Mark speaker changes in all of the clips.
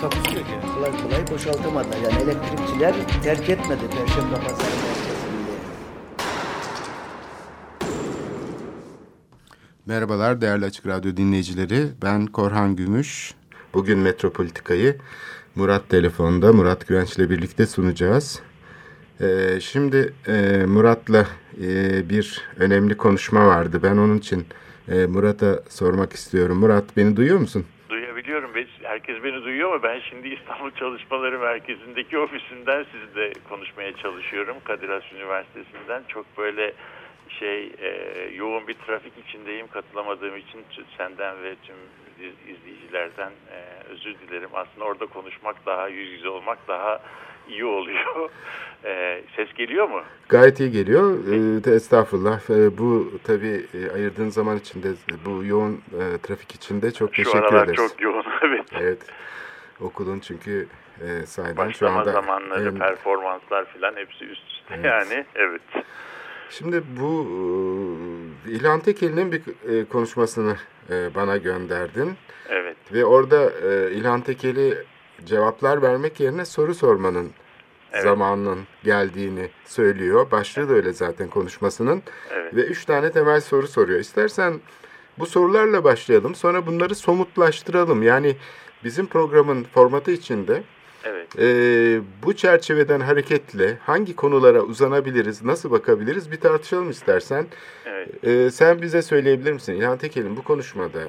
Speaker 1: Takusu yok yani.
Speaker 2: kolay kolay boşaltamadılar. Yani elektrikçiler terk etmedi Perşembe Pazarı merkezinde.
Speaker 3: Merhabalar değerli Açık Radyo dinleyicileri. Ben Korhan Gümüş. Bugün Metropolitika'yı Murat telefonda, Murat Güvenç ile birlikte sunacağız. Ee, şimdi e, Murat'la e, bir önemli konuşma vardı. Ben onun için e, Murat'a sormak istiyorum. Murat beni duyuyor musun?
Speaker 4: Herkes beni duyuyor ama ben şimdi İstanbul Çalışmaları Merkezi'ndeki ofisimden sizle konuşmaya çalışıyorum. Kadir Has Üniversitesi'nden çok böyle şey e, yoğun bir trafik içindeyim. Katılamadığım için senden ve tüm iz- izleyicilerden e, özür dilerim. Aslında orada konuşmak daha yüz yüze olmak daha iyi oluyor. E, ses geliyor mu?
Speaker 3: Gayet iyi geliyor. Ee, estağfurullah. Ee, bu tabii e, ayırdığın zaman içinde bu yoğun e, trafik içinde çok
Speaker 4: Şu
Speaker 3: teşekkür ederiz.
Speaker 4: çok yoğun evet.
Speaker 3: Evet. Okulun çünkü e, sahiden şu
Speaker 4: Başlama
Speaker 3: anda
Speaker 4: zamanları,
Speaker 3: en-
Speaker 4: performanslar filan hepsi üst üste
Speaker 3: Evet.
Speaker 4: yani. Evet.
Speaker 3: Şimdi bu e, İlhan Tekeli'nin bir e, konuşmasını e, bana gönderdin
Speaker 4: Evet.
Speaker 3: ve orada e, İlhan Tekeli cevaplar vermek yerine soru sormanın
Speaker 4: Evet.
Speaker 3: zamanının geldiğini söylüyor. Başlığı da öyle zaten konuşmasının
Speaker 4: Evet.
Speaker 3: ve üç tane temel soru soruyor. İstersen bu sorularla başlayalım sonra bunları somutlaştıralım. Yani bizim programın formatı içinde
Speaker 4: Evet.
Speaker 3: ee, bu çerçeveden hareketle hangi konulara uzanabiliriz, nasıl bakabiliriz bir tartışalım istersen.
Speaker 4: Evet.
Speaker 3: Ee, sen bize söyleyebilir misin İlhan Tekel'in bu konuşmada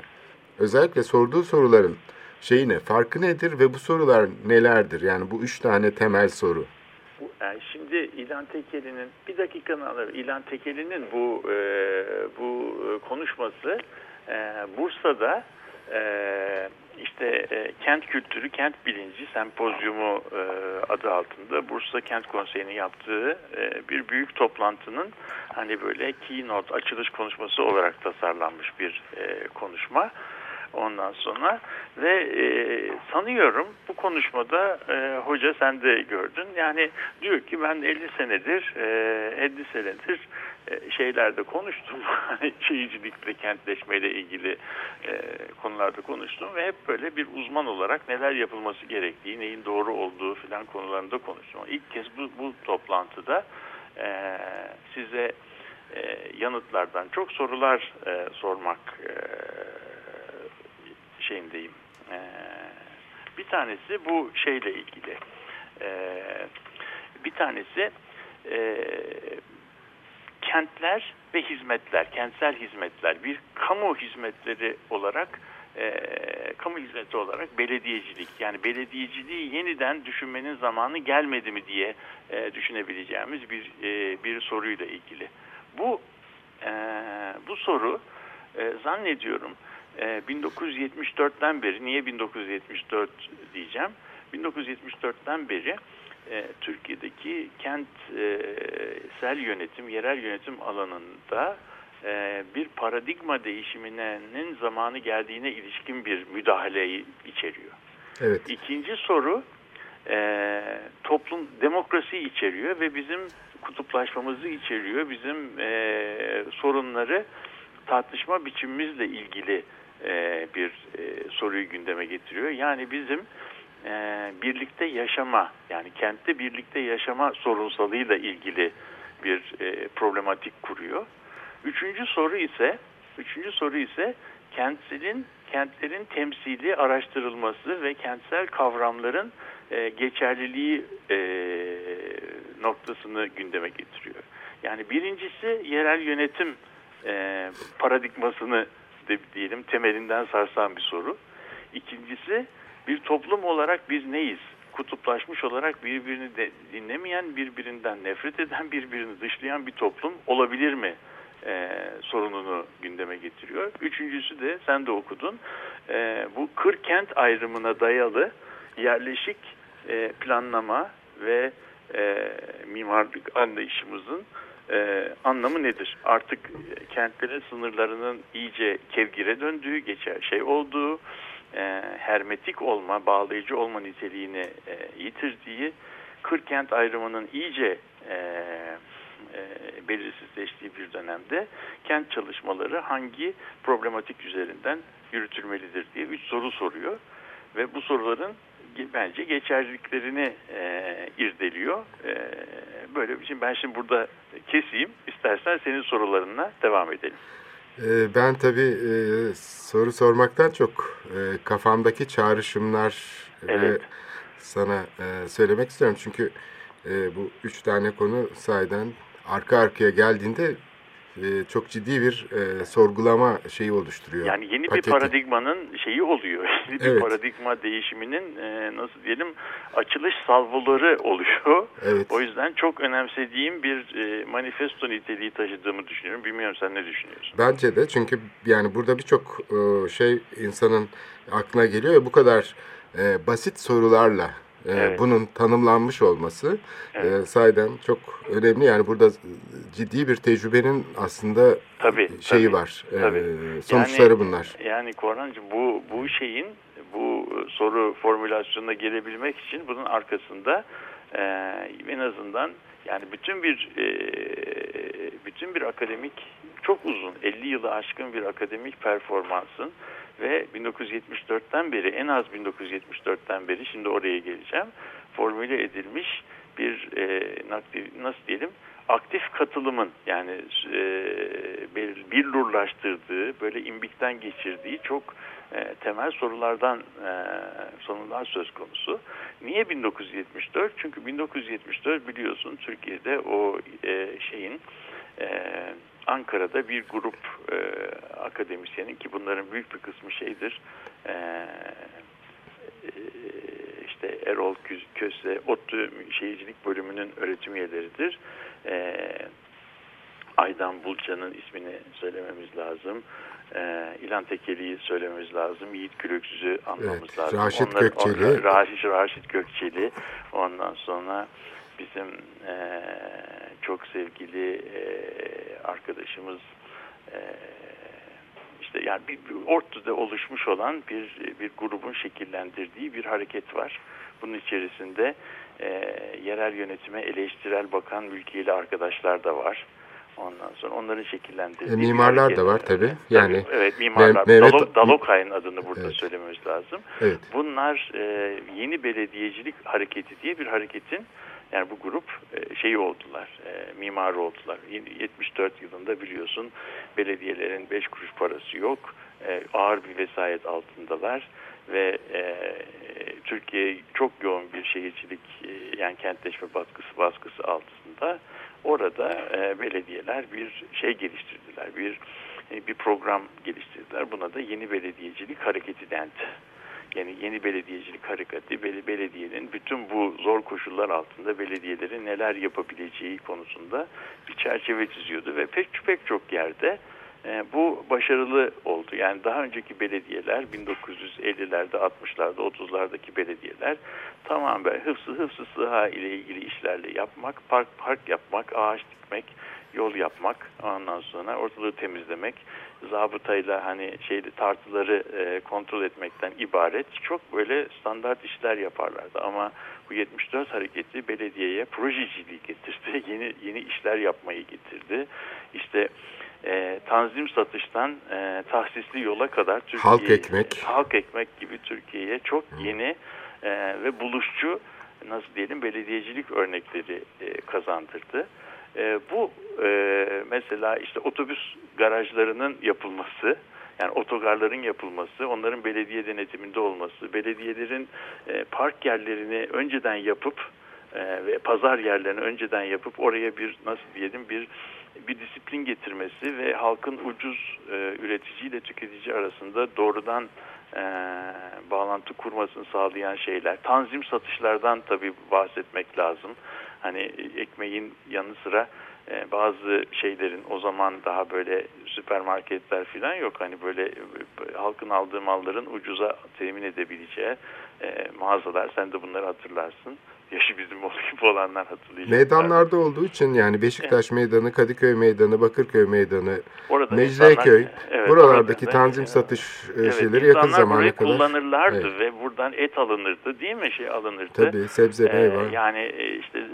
Speaker 3: özellikle sorduğu soruların şeyi ne, farkı nedir ve bu sorular nelerdir? Yani bu üç tane temel soru.
Speaker 4: Yani şimdi İlhan Tekeli'nin bir dakikanı alır. İlhan Tekeli'nin bu e, bu e, konuşması e, Bursa'da e, işte e, kent kültürü, kent bilinci sempozyumu e, adı altında Bursa Kent Konseyi'nin yaptığı e, bir büyük toplantının hani böyle keynote açılış konuşması olarak tasarlanmış bir e, konuşma. Ondan sonra. Ve e, sanıyorum bu konuşmada e, hoca sen de gördün. Yani diyor ki ben 50 senedir e, 50 senedir e, şeylerde konuştum. Şehircilikle kentleşmeyle ilgili e, konularda konuştum ve hep böyle bir uzman olarak neler yapılması gerektiği neyin doğru olduğu filan konularında konuştum. İlk kez bu, bu toplantıda e, size e, yanıtlardan çok sorular e, sormak e, şeyindeyim. Ee, bir tanesi bu şeyle ilgili. Ee, bir tanesi e, kentler ve hizmetler, kentsel hizmetler, bir kamu hizmetleri olarak e, kamu hizmeti olarak belediyecilik yani belediyeciliği yeniden düşünmenin zamanı gelmedi mi diye e, düşünebileceğimiz bir e, bir soruyla ilgili. Bu e, bu soru e, zannediyorum e, 1974'ten beri niye 1974 diyeceğim 1974'ten beri e, Türkiye'deki kentsel yönetim, yerel yönetim alanında e, bir paradigma değişiminin zamanı geldiğine ilişkin bir müdahaleyi içeriyor.
Speaker 3: Evet.
Speaker 4: İkinci soru e, toplum demokrasi içeriyor ve bizim kutuplaşmamızı içeriyor. Bizim e, sorunları tartışma biçimimizle ilgili e, bir e, soruyu gündeme getiriyor. Yani bizim e, birlikte yaşama yani kentte birlikte yaşama sorunsalıyla ilgili bir problematik kuruyor. Üçüncü soru ise üçüncü soru ise kentselin kentlerin temsili araştırılması ve kentsel kavramların geçerliliği noktasını gündeme getiriyor. Yani birincisi yerel yönetim paradigmasını de, diyelim temelinden sarsan bir soru. İkincisi bir toplum olarak biz neyiz? Kutuplaşmış olarak birbirini de dinlemeyen, birbirinden nefret eden, birbirini dışlayan bir toplum olabilir mi? e, sorununu gündeme getiriyor. Üçüncüsü de sen de okudun. E, bu kır kent ayrımına dayalı yerleşik e, planlama ve e, mimarlık anlayışımızın e, anlamı nedir? Artık kentlerin sınırlarının iyice kevgire döndüğü, geçer şey olduğu, e, hermetik olma, bağlayıcı olma niteliğini e, yitirdiği, kır-kent ayrımının iyice e, e, belirsizleştiği bir dönemde kent çalışmaları hangi problematik üzerinden yürütülmelidir diye üç soru soruyor. Ve bu soruların bence geçerliliklerini e, irdeliyor. E, böyle bir şey. Ben şimdi burada keseyim. İstersen senin sorularına devam edelim.
Speaker 3: E, ben tabii e, soru sormaktan çok e, kafamdaki çağrışımlar
Speaker 4: evet.
Speaker 3: ve sana e, söylemek istiyorum. Çünkü e, bu üç tane konu sayeden arka arkaya geldiğinde e, çok ciddi bir e, sorgulama şeyi oluşturuyor.
Speaker 4: Yani yeni
Speaker 3: paketi.
Speaker 4: bir paradigmanın şeyi oluyor. Yeni bir
Speaker 3: Evet.
Speaker 4: paradigma değişiminin e, nasıl diyelim açılış salvoları oluyor.
Speaker 3: Evet.
Speaker 4: O yüzden çok önemsediğim bir e, manifesto niteliği taşıdığımı düşünüyorum. Bilmiyorum sen ne düşünüyorsun?
Speaker 3: Bence de çünkü yani burada birçok e, şey insanın aklına geliyor ve bu kadar e, basit sorularla
Speaker 4: Evet.
Speaker 3: bunun tanımlanmış olması
Speaker 4: Evet.
Speaker 3: e, sayeden çok önemli. Yani burada ciddi bir tecrübenin aslında
Speaker 4: Tabii,
Speaker 3: şeyi
Speaker 4: tabii,
Speaker 3: var. E,
Speaker 4: tabii.
Speaker 3: sonuçları
Speaker 4: Yani-
Speaker 3: bunlar.
Speaker 4: Yani Korhancığım bu, bu şeyin bu soru formülasyonuna gelebilmek için bunun arkasında e, en azından yani bütün bir e, bütün bir akademik çok uzun 50 yılı aşkın bir akademik performansın ve 1974'ten beri en az 1974'ten beri şimdi oraya geleceğim formüle edilmiş bir e, nasıl diyelim aktif katılımın yani e, bir, billurlaştırdığı böyle imbikten geçirdiği çok e, temel sorulardan e, sorular söz konusu. Niye 1974? Çünkü 1974 biliyorsun Türkiye'de o e, şeyin e, Ankara'da bir grup e, akademisyenin ki bunların büyük bir kısmı şeydir e, e, işte Erol Köse ODTÜ Şehircilik Bölümünün öğretim üyeleridir. E, Aydan Bulcan'ın ismini söylememiz lazım. E, İlhan Tekeli'yi söylememiz lazım. Yiğit Gülöksüz'ü anmamız
Speaker 3: Evet,
Speaker 4: lazım.
Speaker 3: Raşit
Speaker 4: Onları-
Speaker 3: Gökçeli.
Speaker 4: onları- Raşit, Raşit Gökçeli. Ondan sonra bizim e, çok sevgili e, arkadaşımız e, işte yani bir, bir ortada oluşmuş olan bir bir grubun şekillendirdiği bir hareket var. Bunun içerisinde e, yerel yönetime eleştirel bakan mülkiyeli arkadaşlar da var. Ondan sonra onların şekillendirdiği
Speaker 3: E, mimarlar da var tabii. Yani
Speaker 4: evet mimarlar.
Speaker 3: Mehmet-
Speaker 4: Dalo- Dalokay'ın adını burada
Speaker 3: Evet.
Speaker 4: söylememiz lazım.
Speaker 3: evet.
Speaker 4: Bunlar e, yeni belediyecilik hareketi diye bir hareketin yani bu grup e, şeyi oldular, e, mimarı oldular. Yeni- 74 yılında biliyorsun belediyelerin 5 kuruş parası yok, e, ağır bir vesayet altındalar ve Türkiye çok yoğun bir şehircilik yani kentleşme baskısı baskısı altında. Orada belediyeler bir şey geliştirdiler, bir bir program geliştirdiler. Buna da yeni belediyecilik hareketi dendi. Yani yeni belediyecilik hareketi bel- belediyenin bütün bu zor koşullar altında belediyelerin neler yapabileceği konusunda bir çerçeve çiziyordu ve pek pek çok yerde e, bu başarılı oldu. Yani daha önceki belediyeler 1950'lerde, 60'larda, 30'lardaki belediyeler tamamen hıfzı hıfzı sıha ile ilgili işlerle yapmak, park park yapmak, ağaç dikmek, yol yapmak, ondan sonra ortalığı temizlemek, zabıtayla hani şeyli tartıları e, kontrol etmekten ibaret çok böyle standart işler yaparlardı ama bu 74 hareketi belediyeye projeciliği getirdi. Yeni yeni işler yapmayı getirdi. İşte e, tanzim satıştan e, tahsisli yola kadar Türkiye
Speaker 3: Halk ekmek.
Speaker 4: halk ekmek gibi Türkiye'ye çok yeni e, ve buluşçu nasıl diyelim belediyecilik örnekleri e, kazandırdı. E, bu e, mesela işte otobüs garajlarının yapılması, yani otogarların yapılması, onların belediye denetiminde olması, belediyelerin e, park yerlerini önceden yapıp e, ve pazar yerlerini önceden yapıp oraya bir nasıl diyelim bir bir disiplin getirmesi ve halkın ucuz e, üreticiyle tüketici arasında doğrudan e, bağlantı kurmasını sağlayan şeyler. Tanzim satışlardan tabii bahsetmek lazım. Hani ekmeğin yanı sıra e, bazı şeylerin o zaman daha böyle süpermarketler falan yok. Hani böyle e, halkın aldığı malların ucuza temin edebileceği e, mağazalar. Sen de bunları hatırlarsın. Yaşı bizim gibi olanlar hatırlayacaklar.
Speaker 3: Meydanlarda olduğu için yani Beşiktaş Meydanı, Kadıköy Meydanı, Bakırköy Meydanı,
Speaker 4: Orada
Speaker 3: Mecidiyeköy,
Speaker 4: evet,
Speaker 3: buralardaki
Speaker 4: orada-
Speaker 3: tanzim satış e,
Speaker 4: Evet,
Speaker 3: şeyleri yakın zamana kadar.
Speaker 4: kullanırlardı
Speaker 3: Evet.
Speaker 4: ve buradan et alınırdı değil mi şey alınırdı.
Speaker 3: Tabii sebze
Speaker 4: Ee,
Speaker 3: meyve.
Speaker 4: yani e, işte e,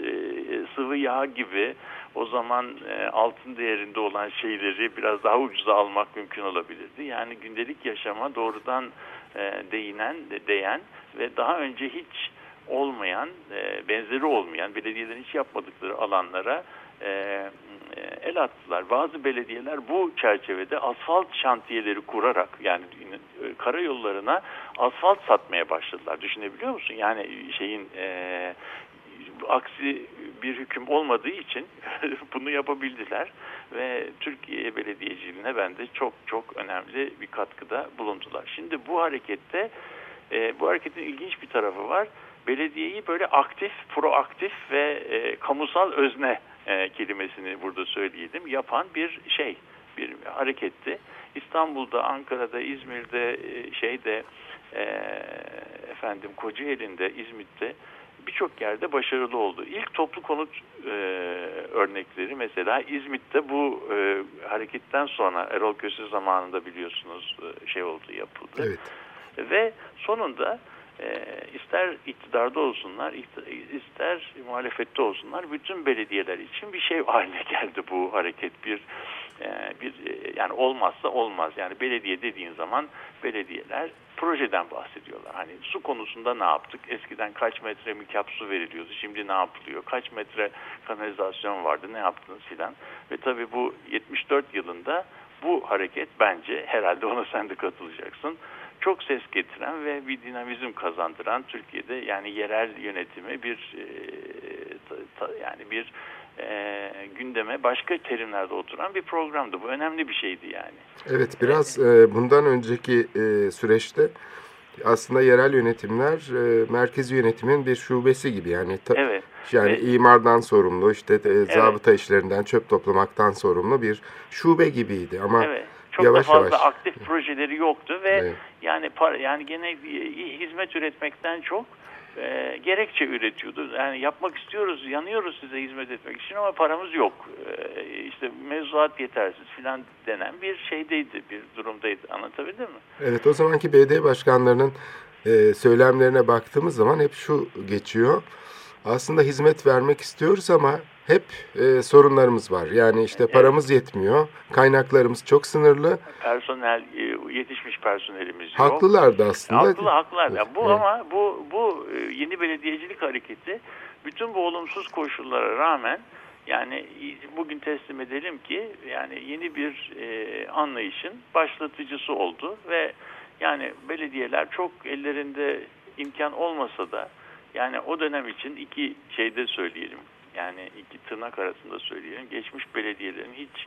Speaker 4: yağ gibi o zaman e, altın değerinde olan şeyleri biraz daha ucuza almak mümkün olabilirdi. Yani gündelik yaşama doğrudan e, değinen, de- değen ve daha önce hiç olmayan, e, benzeri olmayan, belediyelerin hiç yapmadıkları alanlara e, e, el attılar. Bazı belediyeler bu çerçevede asfalt şantiyeleri kurarak yani e, karayollarına asfalt satmaya başladılar. Düşünebiliyor musun? Yani şeyin e, aksi bir hüküm olmadığı için bunu yapabildiler ve Türkiye belediyeciliğine bence çok çok önemli bir katkıda bulundular. Şimdi bu harekette e, bu hareketin ilginç bir tarafı var. Belediyeyi böyle aktif, proaktif ve e, kamusal özne e, kelimesini burada söyleyelim yapan bir şey, bir hareketti. İstanbul'da, Ankara'da, İzmir'de, e, şeyde, e, efendim Kocaeli'nde, İzmit'te birçok yerde başarılı oldu. İlk toplu konut e, örnekleri mesela İzmit'te bu e, hareketten sonra Erol Köse zamanında biliyorsunuz e, şey oldu yapıldı.
Speaker 3: Evet.
Speaker 4: Ve sonunda e, ister iktidarda olsunlar ister muhalefette olsunlar bütün belediyeler için bir şey haline geldi bu hareket bir bir e, yani olmazsa olmaz yani belediye dediğin zaman belediyeler projeden bahsediyorlar. Hani su konusunda ne yaptık? Eskiden kaç metre mikap su veriliyordu? Şimdi ne yapılıyor? Kaç metre kanalizasyon vardı? Ne yaptınız filan? Ve tabii bu 74 yılında bu hareket bence herhalde ona sen de katılacaksın. Çok ses getiren ve bir dinamizm kazandıran Türkiye'de yani yerel yönetimi bir e, ta, ta, yani bir e, gündeme başka terimlerde oturan bir programdı. Bu önemli bir şeydi yani.
Speaker 3: Evet biraz e, bundan önceki e, süreçte aslında yerel yönetimler e, merkezi yönetimin bir şubesi gibi yani ta-
Speaker 4: Evet.
Speaker 3: yani
Speaker 4: Ve-
Speaker 3: imardan sorumlu işte e, zabıta işlerinden çöp toplamaktan sorumlu bir şube gibiydi ama
Speaker 4: Evet. Çok
Speaker 3: yavaş
Speaker 4: da fazla
Speaker 3: yavaş.
Speaker 4: aktif projeleri yoktu ve
Speaker 3: Evet.
Speaker 4: yani para, yani gene hizmet üretmekten çok e, gerekçe üretiyordu. Yani yapmak istiyoruz, yanıyoruz size hizmet etmek için ama paramız yok. E, işte mevzuat yetersiz filan denen bir şeydeydi, bir durumdaydı. Anlatabildim mi?
Speaker 3: Evet o zamanki BD başkanlarının e, söylemlerine baktığımız zaman hep şu geçiyor. Aslında hizmet vermek istiyoruz ama hep e, sorunlarımız var. Yani işte paramız yetmiyor, kaynaklarımız çok sınırlı.
Speaker 4: Personel, e, yetişmiş personelimiz yok.
Speaker 3: Haklılardı aslında.
Speaker 4: Haklı haklılar. Ya bu
Speaker 3: Evet.
Speaker 4: ama bu bu e, yeni belediyecilik hareketi bütün bu olumsuz koşullara rağmen yani bugün teslim edelim ki yani yeni bir e, anlayışın başlatıcısı oldu ve yani belediyeler çok ellerinde imkan olmasa da yani o dönem için iki şeyde söyleyelim. Yani iki tırnak arasında söyleyelim. Geçmiş belediyelerin hiç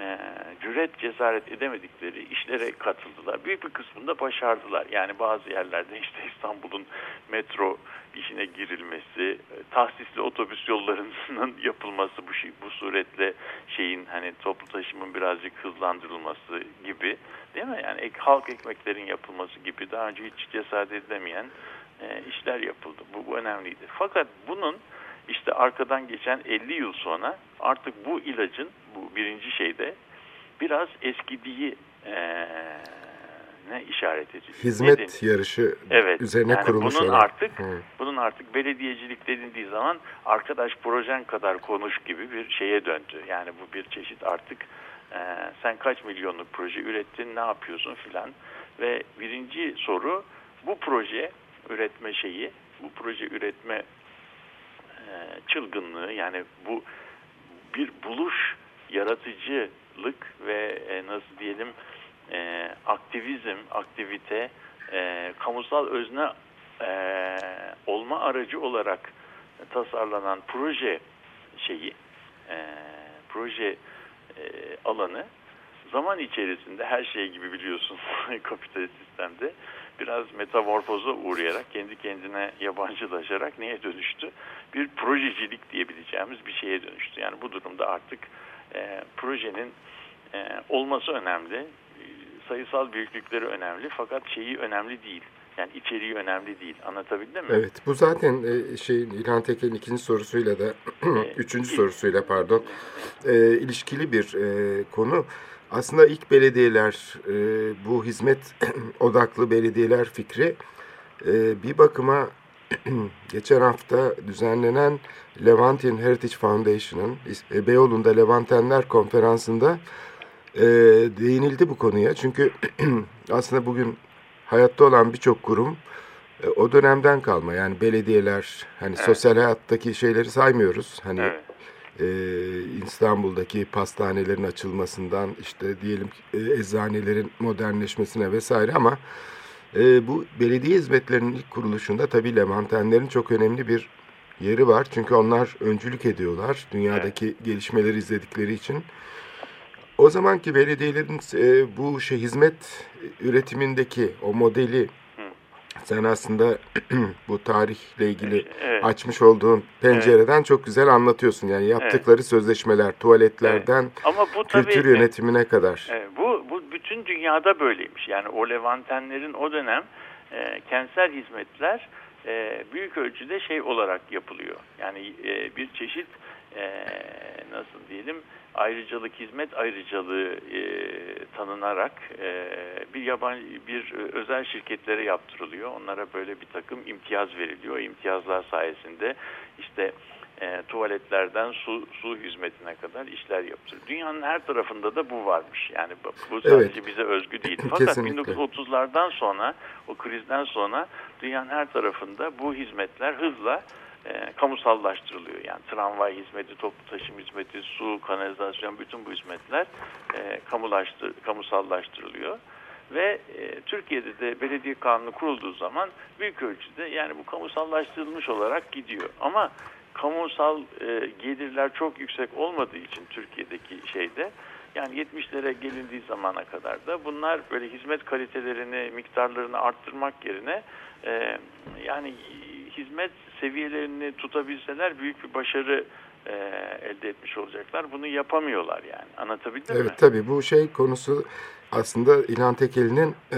Speaker 4: e, cüret cesaret edemedikleri işlere katıldılar. Büyük bir kısmında başardılar. Yani bazı yerlerde işte İstanbul'un metro işine girilmesi, tahsisli otobüs yollarının yapılması bu şey, bu suretle şeyin hani toplu taşımın birazcık hızlandırılması gibi değil mi? Yani ek, halk ekmeklerin yapılması gibi daha önce hiç cesaret edilemeyen e, işler yapıldı. Bu, bu önemliydi. Fakat bunun işte arkadan geçen 50 yıl sonra artık bu ilacın bu birinci şeyde biraz eskidiği e, ne işaret ediyor.
Speaker 3: Hizmet
Speaker 4: Nedeni-
Speaker 3: yarışı
Speaker 4: Evet.
Speaker 3: üzerine
Speaker 4: yani
Speaker 3: kurulmuş
Speaker 4: bunun
Speaker 3: olan.
Speaker 4: artık bunun artık belediyecilik denildiği zaman arkadaş projen kadar konuş gibi bir şeye döndü. Yani bu bir çeşit artık e, sen kaç milyonluk proje ürettin, ne yapıyorsun filan. Ve birinci soru bu proje üretme şeyi, bu proje üretme çılgınlığı yani bu bir buluş, yaratıcılık ve e, nasıl diyelim e, aktivizm, aktivite, e, kamusal özne e, olma aracı olarak tasarlanan proje şeyi, e, proje e, alanı zaman içerisinde her şey gibi biliyorsun kapitalist sistemde biraz metamorfoza uğrayarak kendi kendine yabancılaşarak neye dönüştü? Bir projecilik diyebileceğimiz bir şeye dönüştü. Yani bu durumda artık e, projenin e, olması önemli, e, sayısal büyüklükleri önemli fakat şeyi önemli değil. Yani içeriği önemli değil. Anlatabildim mi?
Speaker 3: Evet, bu zaten e, şey İlhan Tekel'in ikinci sorusuyla da üçüncü sorusuyla pardon e, ilişkili bir e, konu. Aslında ilk belediyeler e, bu hizmet odaklı belediyeler fikri e, bir bakıma geçen hafta düzenlenen Levantin Heritage Foundation'ın e, Beyoğlu'nda Levantenler konferansında e, değinildi bu konuya. Çünkü aslında bugün hayatta olan birçok kurum e, o dönemden kalma. Yani belediyeler, hani
Speaker 4: Evet.
Speaker 3: sosyal hayattaki şeyleri saymıyoruz. Hani
Speaker 4: Evet.
Speaker 3: E, İstanbul'daki pastanelerin açılmasından işte diyelim ki, e, eczanelerin modernleşmesine vesaire ama e, bu belediye hizmetlerinin ilk kuruluşunda tabii Levantenlerin çok önemli bir yeri var. Çünkü onlar öncülük ediyorlar dünyadaki gelişmeleri izledikleri için. O zamanki belediyelerin e, bu şey hizmet üretimindeki o modeli sen aslında bu tarihle ilgili
Speaker 4: Evet.
Speaker 3: açmış olduğun pencereden çok güzel anlatıyorsun. Yani yaptıkları sözleşmeler, tuvaletlerden
Speaker 4: Ama bu tabii
Speaker 3: kültür yönetimine kadar.
Speaker 4: e, bu bu bütün dünyada böyleymiş. Yani o Levantenlerin o dönem e, kentsel hizmetler e, büyük ölçüde şey olarak yapılıyor. Yani e, bir çeşit e, nasıl diyelim ayrıcalık hizmet ayrıcalığı e, tanınarak e, bir yabancı bir e, özel şirketlere yaptırılıyor. Onlara böyle bir takım imtiyaz veriliyor. O imtiyazlar sayesinde işte e, tuvaletlerden su su hizmetine kadar işler yaptırıyor. Dünyanın her tarafında da bu varmış. Yani bu, sadece
Speaker 3: Evet.
Speaker 4: bize özgü değil. Fakat
Speaker 3: Kesinlikle.
Speaker 4: 1930'lardan sonra o krizden sonra dünyanın her tarafında bu hizmetler hızla e, kamusallaştırılıyor. Yani tramvay hizmeti, toplu taşım hizmeti, su, kanalizasyon bütün bu hizmetler e, kamulaştır, kamusallaştırılıyor. Ve e, Türkiye'de de belediye kanunu kurulduğu zaman büyük ölçüde yani bu kamusallaştırılmış olarak gidiyor. Ama kamusal e, gelirler çok yüksek olmadığı için Türkiye'deki şeyde yani 70'lere gelindiği zamana kadar da bunlar böyle hizmet kalitelerini, miktarlarını arttırmak yerine e, yani hizmet seviyelerini tutabilseler büyük bir başarı e, elde etmiş olacaklar. Bunu yapamıyorlar yani. Anlatabildim mi?
Speaker 3: Evet tabii bu şey konusu aslında İlhan Tekeli'nin e,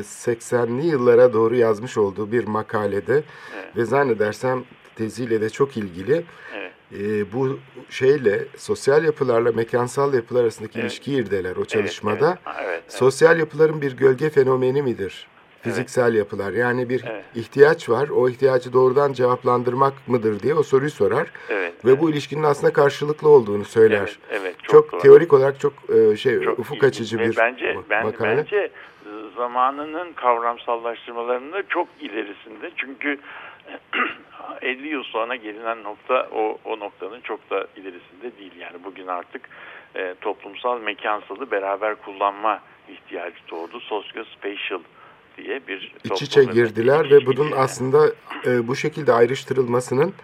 Speaker 3: 80'li yıllara doğru yazmış olduğu bir makalede
Speaker 4: Evet.
Speaker 3: ve zannedersem teziyle de çok ilgili.
Speaker 4: Evet.
Speaker 3: E, bu şeyle sosyal yapılarla mekansal yapılar arasındaki
Speaker 4: Evet.
Speaker 3: ilişkiyi irdeler o çalışmada.
Speaker 4: Evet, evet, evet, evet.
Speaker 3: Sosyal yapıların bir gölge fenomeni midir? Fiziksel yapılar. Yani bir
Speaker 4: Evet.
Speaker 3: ihtiyaç var. O ihtiyacı doğrudan cevaplandırmak mıdır diye o soruyu sorar.
Speaker 4: Evet,
Speaker 3: Ve
Speaker 4: evet.
Speaker 3: bu ilişkinin aslında karşılıklı olduğunu söyler.
Speaker 4: Evet, evet, çok
Speaker 3: çok
Speaker 4: doğru.
Speaker 3: teorik olarak çok e, şey
Speaker 4: Çok
Speaker 3: ufuk açıcı bir
Speaker 4: bence
Speaker 3: ma-
Speaker 4: ben,
Speaker 3: makale.
Speaker 4: bence zamanının kavramsallaştırmalarının da çok ilerisinde. Çünkü 50 yıl sonra gelinen nokta o, o noktanın çok da ilerisinde değil. Yani bugün artık e, toplumsal mekansalı beraber kullanma ihtiyacı doğdu. Sosyo-spatial diye bir
Speaker 3: İç içe girdiler ve bunun
Speaker 4: yani.
Speaker 3: aslında e, bu şekilde ayrıştırılmasının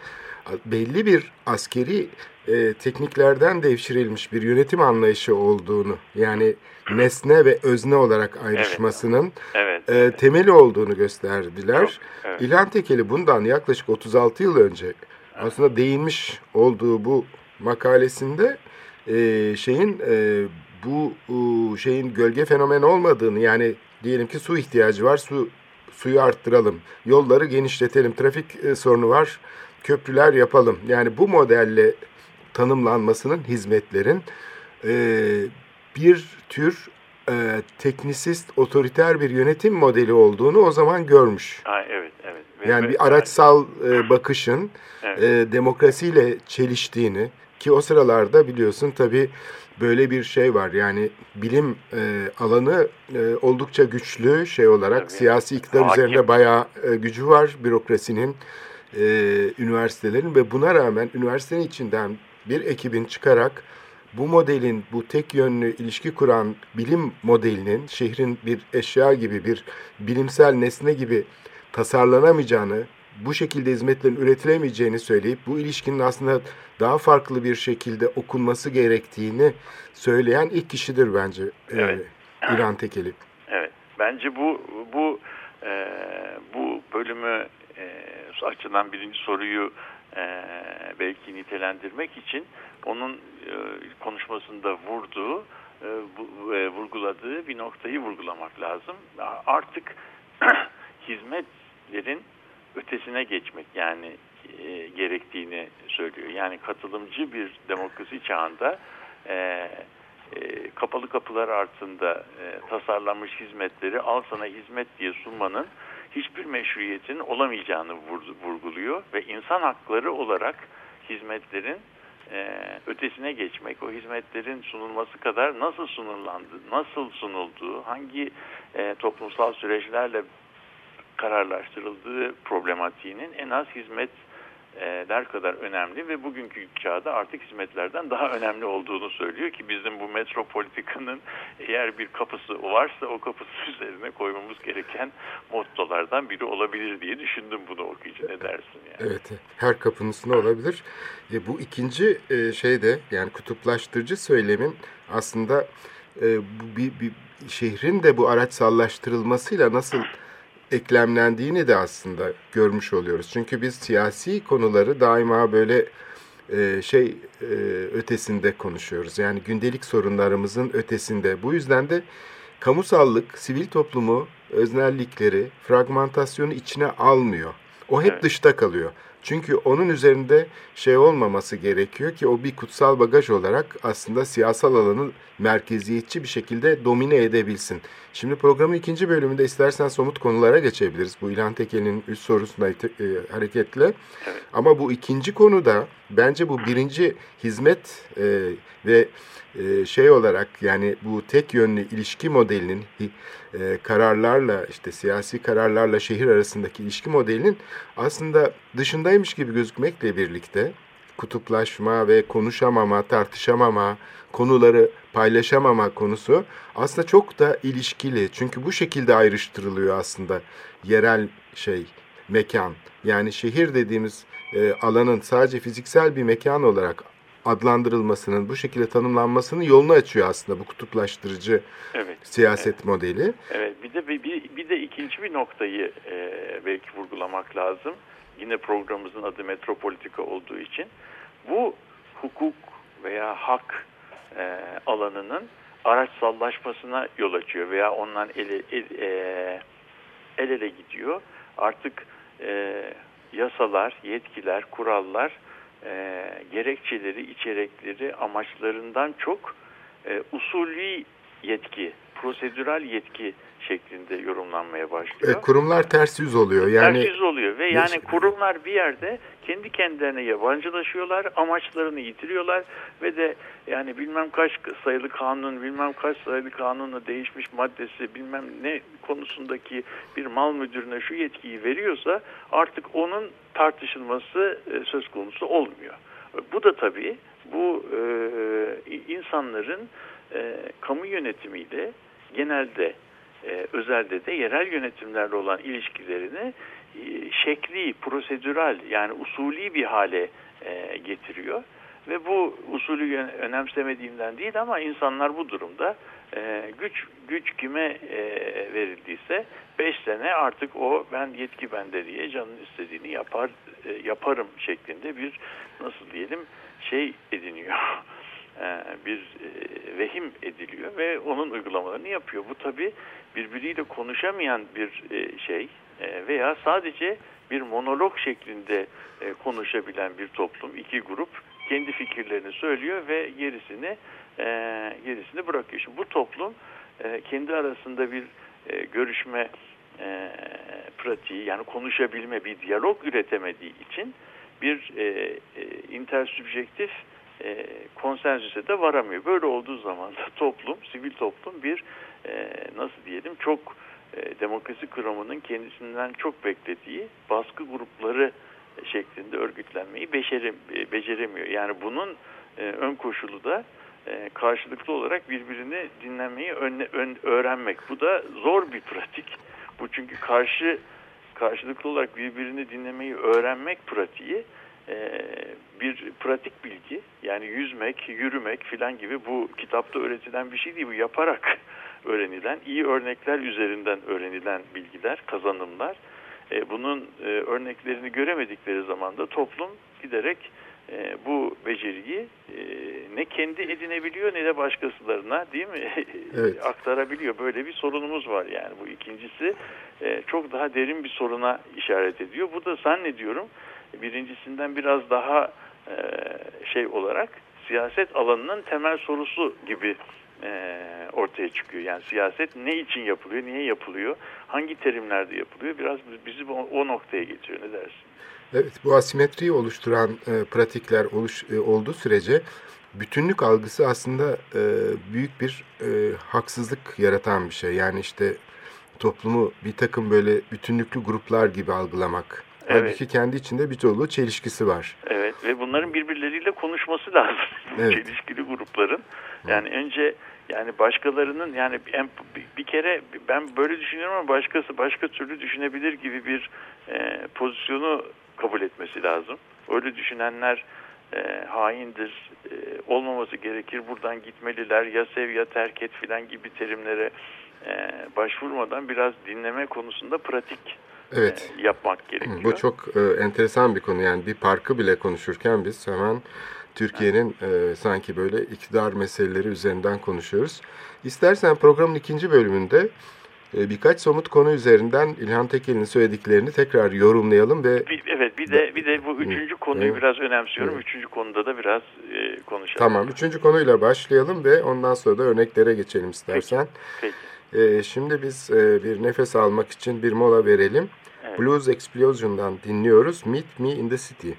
Speaker 3: belli bir askeri e, tekniklerden devşirilmiş bir yönetim anlayışı olduğunu yani nesne ve özne olarak ayrışmasının
Speaker 4: Evet.
Speaker 3: e, temeli olduğunu gösterdiler.
Speaker 4: Çok, evet.
Speaker 3: İlhan Tekeli bundan yaklaşık 36 yıl önce aslında değinmiş olduğu bu makalesinde e, şeyin e, bu e, şeyin gölge fenomeni olmadığını yani diyelim ki su ihtiyacı var su suyu arttıralım yolları genişletelim trafik e, sorunu var köprüler yapalım yani bu modelle tanımlanmasının hizmetlerin e, bir tür e, teknisist otoriter bir yönetim modeli olduğunu o zaman görmüş.
Speaker 4: Ha, evet, evet. Ve-
Speaker 3: Yani bir araçsal e, bakışın
Speaker 4: Evet.
Speaker 3: e, demokrasiyle çeliştiğini ki o sıralarda biliyorsun tabii böyle bir şey var. Yani bilim e, alanı e, oldukça güçlü şey olarak
Speaker 4: Tabii.
Speaker 3: siyasi iktidar
Speaker 4: Hakim.
Speaker 3: üzerinde bayağı e, gücü var bürokrasinin, e, üniversitelerin ve buna rağmen üniversitenin içinden bir ekibin çıkarak bu modelin, bu tek yönlü ilişki kuran bilim modelinin şehrin bir eşya gibi, bir bilimsel nesne gibi tasarlanamayacağını, bu şekilde hizmetlerin üretilemeyeceğini söyleyip bu ilişkinin aslında daha farklı bir şekilde okunması gerektiğini söyleyen ilk kişidir bence e,
Speaker 4: Evet.
Speaker 3: İlhan Tekeli.
Speaker 4: Evet. Bence bu bu e, bu bölümü e, açılan birinci soruyu e, belki nitelendirmek için onun e, konuşmasında vurduğu, e, bu, e, vurguladığı bir noktayı vurgulamak lazım. Artık hizmetlerin ötesine geçmek yani e, gerektiğini söylüyor. Yani katılımcı bir demokrasi çağında e, e, kapalı kapılar altında e, tasarlanmış hizmetleri al sana hizmet diye sunmanın hiçbir meşruiyetin olamayacağını vurguluyor ve insan hakları olarak hizmetlerin e, ötesine geçmek, o hizmetlerin sunulması kadar nasıl sunullandı, nasıl sunulduğu, hangi e, toplumsal süreçlerle kararlaştırıldığı problematiğinin en az hizmet der kadar önemli ve bugünkü çağda artık hizmetlerden daha önemli olduğunu söylüyor ki bizim bu metropolitikanın eğer bir kapısı varsa o kapısı üzerine koymamız gereken mottolardan biri olabilir diye düşündüm bunu okuyunca ne dersin yani?
Speaker 3: Evet her kapının olabilir. E, bu ikinci e, şey de yani kutuplaştırıcı söylemin aslında e, bu bir, bir şehrin de bu araçsallaştırılmasıyla nasıl eklemlendiğini de aslında görmüş oluyoruz. Çünkü biz siyasi konuları daima böyle e, şey e, ötesinde konuşuyoruz. Yani gündelik sorunlarımızın ötesinde. Bu yüzden de kamusallık, sivil toplumu, öznellikleri, fragmentasyonu içine almıyor. O hep evet. dışta kalıyor. Çünkü onun üzerinde şey olmaması gerekiyor ki o bir kutsal bagaj olarak aslında siyasal alanı merkeziyetçi bir şekilde domine edebilsin. Şimdi programın ikinci bölümünde istersen somut konulara geçebiliriz. Bu İlhan Teke'nin üst sorusuna e, hareketle. Ama bu ikinci konuda bence bu birinci hizmet e, ve e, şey olarak yani bu tek yönlü ilişki modelinin e, kararlarla işte siyasi kararlarla şehir arasındaki ilişki modelinin aslında dışındaymış gibi gözükmekle birlikte kutuplaşma ve konuşamama, tartışamama, konuları paylaşamama konusu aslında çok da ilişkili. Çünkü bu şekilde ayrıştırılıyor aslında yerel şey, mekan. Yani şehir dediğimiz e, alanın sadece fiziksel bir mekan olarak adlandırılmasının, bu şekilde tanımlanmasının yolunu açıyor aslında bu kutuplaştırıcı evet, siyaset
Speaker 4: evet.
Speaker 3: modeli.
Speaker 4: Evet, bir de bir, bir de ikinci bir noktayı e, belki vurgulamak lazım. Yine programımızın adı Metropolitika olduğu için bu hukuk veya hak e, alanının araçsallaşmasına yol açıyor veya ondan ele, el, e, el ele gidiyor. Artık e, yasalar, yetkiler, kurallar e, gerekçeleri, içerikleri, amaçlarından çok e, usulü yetki, prosedürel yetki şeklinde yorumlanmaya başlıyor.
Speaker 3: E, kurumlar ters yüz oluyor. Yani
Speaker 4: ters yüz oluyor ve yani kurumlar bir yerde kendi kendilerine yabancılaşıyorlar, amaçlarını yitiriyorlar ve de yani bilmem kaç sayılı kanun, bilmem kaç sayılı kanunla değişmiş maddesi, bilmem ne konusundaki bir mal müdürüne şu yetkiyi veriyorsa artık onun tartışılması e, söz konusu olmuyor. Bu da tabii bu e, insanların e, kamu yönetimiyle genelde e, özelde de yerel yönetimlerle olan ilişkilerini e, şekli, prosedürel yani usulü bir hale e, getiriyor. Ve bu usulü önemsemediğinden değil ama insanlar bu durumda e, güç güç kime verildiyse 5 sene artık o ben yetki bende diye canın istediğini yapar yaparım şeklinde bir nasıl diyelim şey ediniyor. Bir vehim ediliyor ve onun uygulamalarını yapıyor. Bu tabi birbiriyle konuşamayan bir e, şey veya sadece bir monolog şeklinde konuşabilen bir toplum, iki grup kendi fikirlerini söylüyor ve gerisini gerisini bırakıyor. Şimdi bu toplum kendi arasında bir görüşme pratiği yani konuşabilme bir diyalog üretemediği için bir intersübjektif e, konsensüse de varamıyor. Böyle olduğu zaman da toplum, sivil toplum bir e, nasıl diyelim çok e, demokrasi kuramının kendisinden çok beklediği baskı grupları şeklinde örgütlenmeyi e, beceremiyor. Yani bunun e, ön koşulu da e, karşılıklı olarak birbirini dinlemeyi öğrenmek. Bu da zor bir pratik. Bu çünkü karşı karşılıklı olarak birbirini dinlemeyi öğrenmek pratiği e, bir pratik bilgi yani yüzmek, yürümek filan gibi bu kitapta öğretilen bir şey değil bu yaparak öğrenilen, iyi örnekler üzerinden öğrenilen bilgiler, kazanımlar. E, bunun e, örneklerini göremedikleri zaman da toplum giderek e, bu beceriyi e, ne kendi edinebiliyor ne de başkasılarına değil mi
Speaker 3: Evet.
Speaker 4: aktarabiliyor. Böyle bir sorunumuz var yani bu ikincisi e, çok daha derin bir soruna işaret ediyor. Bu da zannediyorum birincisinden biraz daha e, şey olarak siyaset alanının temel sorusu gibi e, ortaya çıkıyor. Yani siyaset ne için yapılıyor, niye yapılıyor, hangi terimlerde yapılıyor biraz bizi o, noktaya getiriyor. Ne dersin?
Speaker 3: Evet, bu asimetriyi oluşturan e, pratikler oluş, e, olduğu sürece bütünlük algısı aslında e, büyük bir e, haksızlık yaratan bir şey. Yani işte toplumu bir takım böyle bütünlüklü gruplar gibi algılamak.
Speaker 4: Evet.
Speaker 3: Halbuki kendi içinde bir dolu çelişkisi var.
Speaker 4: Evet ve bunların birbirleriyle konuşması lazım.
Speaker 3: Evet.
Speaker 4: Çelişkili grupların. Yani önce yani başkalarının yani en- bir kere ben böyle düşünüyorum ama başkası başka türlü düşünebilir gibi bir e, pozisyonu kabul etmesi lazım. Öyle düşünenler e, haindir, e, olmaması gerekir, buradan gitmeliler, ya sev ya terk et filan gibi terimlere e, başvurmadan biraz dinleme konusunda pratik
Speaker 3: Evet.
Speaker 4: e, yapmak gerekiyor.
Speaker 3: Bu çok e, enteresan bir konu. Yani bir parkı bile konuşurken biz hemen Türkiye'nin e, sanki böyle iktidar meseleleri üzerinden konuşuyoruz. İstersen programın ikinci bölümünde e, birkaç somut konu üzerinden İlhan Tekel'in söylediklerini tekrar yorumlayalım ve
Speaker 4: Bir- evet bir de bir de bu üçüncü konuyu
Speaker 3: Evet.
Speaker 4: biraz önemsiyorum.
Speaker 3: Evet.
Speaker 4: Üçüncü konuda da biraz e, konuşalım.
Speaker 3: tamam üçüncü konuyla başlayalım ve ondan sonra da örneklere geçelim istersen.
Speaker 4: Peki.
Speaker 3: E, şimdi biz e, bir nefes almak için bir mola verelim.
Speaker 4: Evet.
Speaker 3: Blues Explosion'dan dinliyoruz. Meet Me in the City.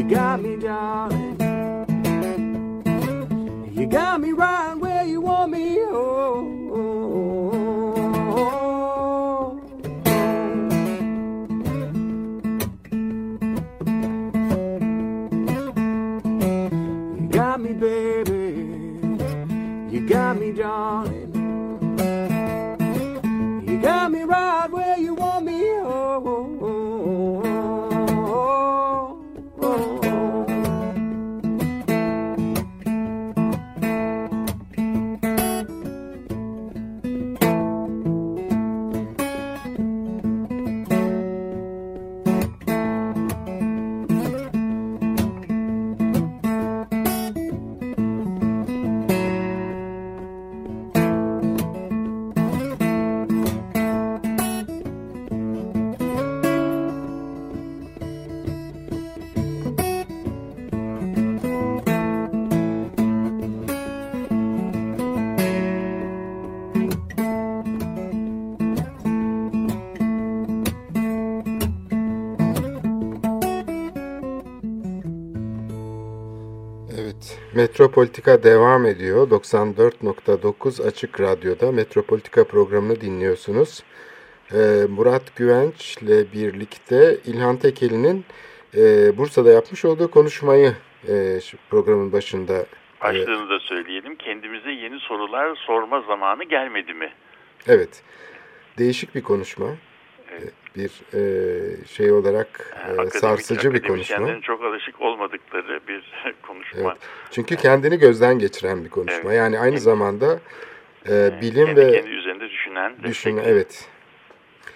Speaker 5: You got me, darling. You got me right
Speaker 3: Metropolitika devam ediyor. 94.9 Açık Radyo'da Metropolitika programını dinliyorsunuz. e, Murat Güvenç'le birlikte İlhan Tekeli'nin e, Bursa'da yapmış olduğu konuşmayı e, programın başında e,
Speaker 4: Başlığını da söyleyelim. Kendimize yeni sorular sorma zamanı gelmedi mi?
Speaker 3: evet değişik bir konuşma. Bir e, şey olarak e,
Speaker 4: Akademik,
Speaker 3: sarsıcı bir konuşma.
Speaker 4: çok alışık olmadıkları bir konuşma.
Speaker 3: Evet. Çünkü kendini gözden geçiren bir konuşma.
Speaker 4: Evet.
Speaker 3: Yani aynı zamanda e, bilim
Speaker 4: kendi,
Speaker 3: ve
Speaker 4: kendi üzerinde düşünen,
Speaker 3: düşün evet.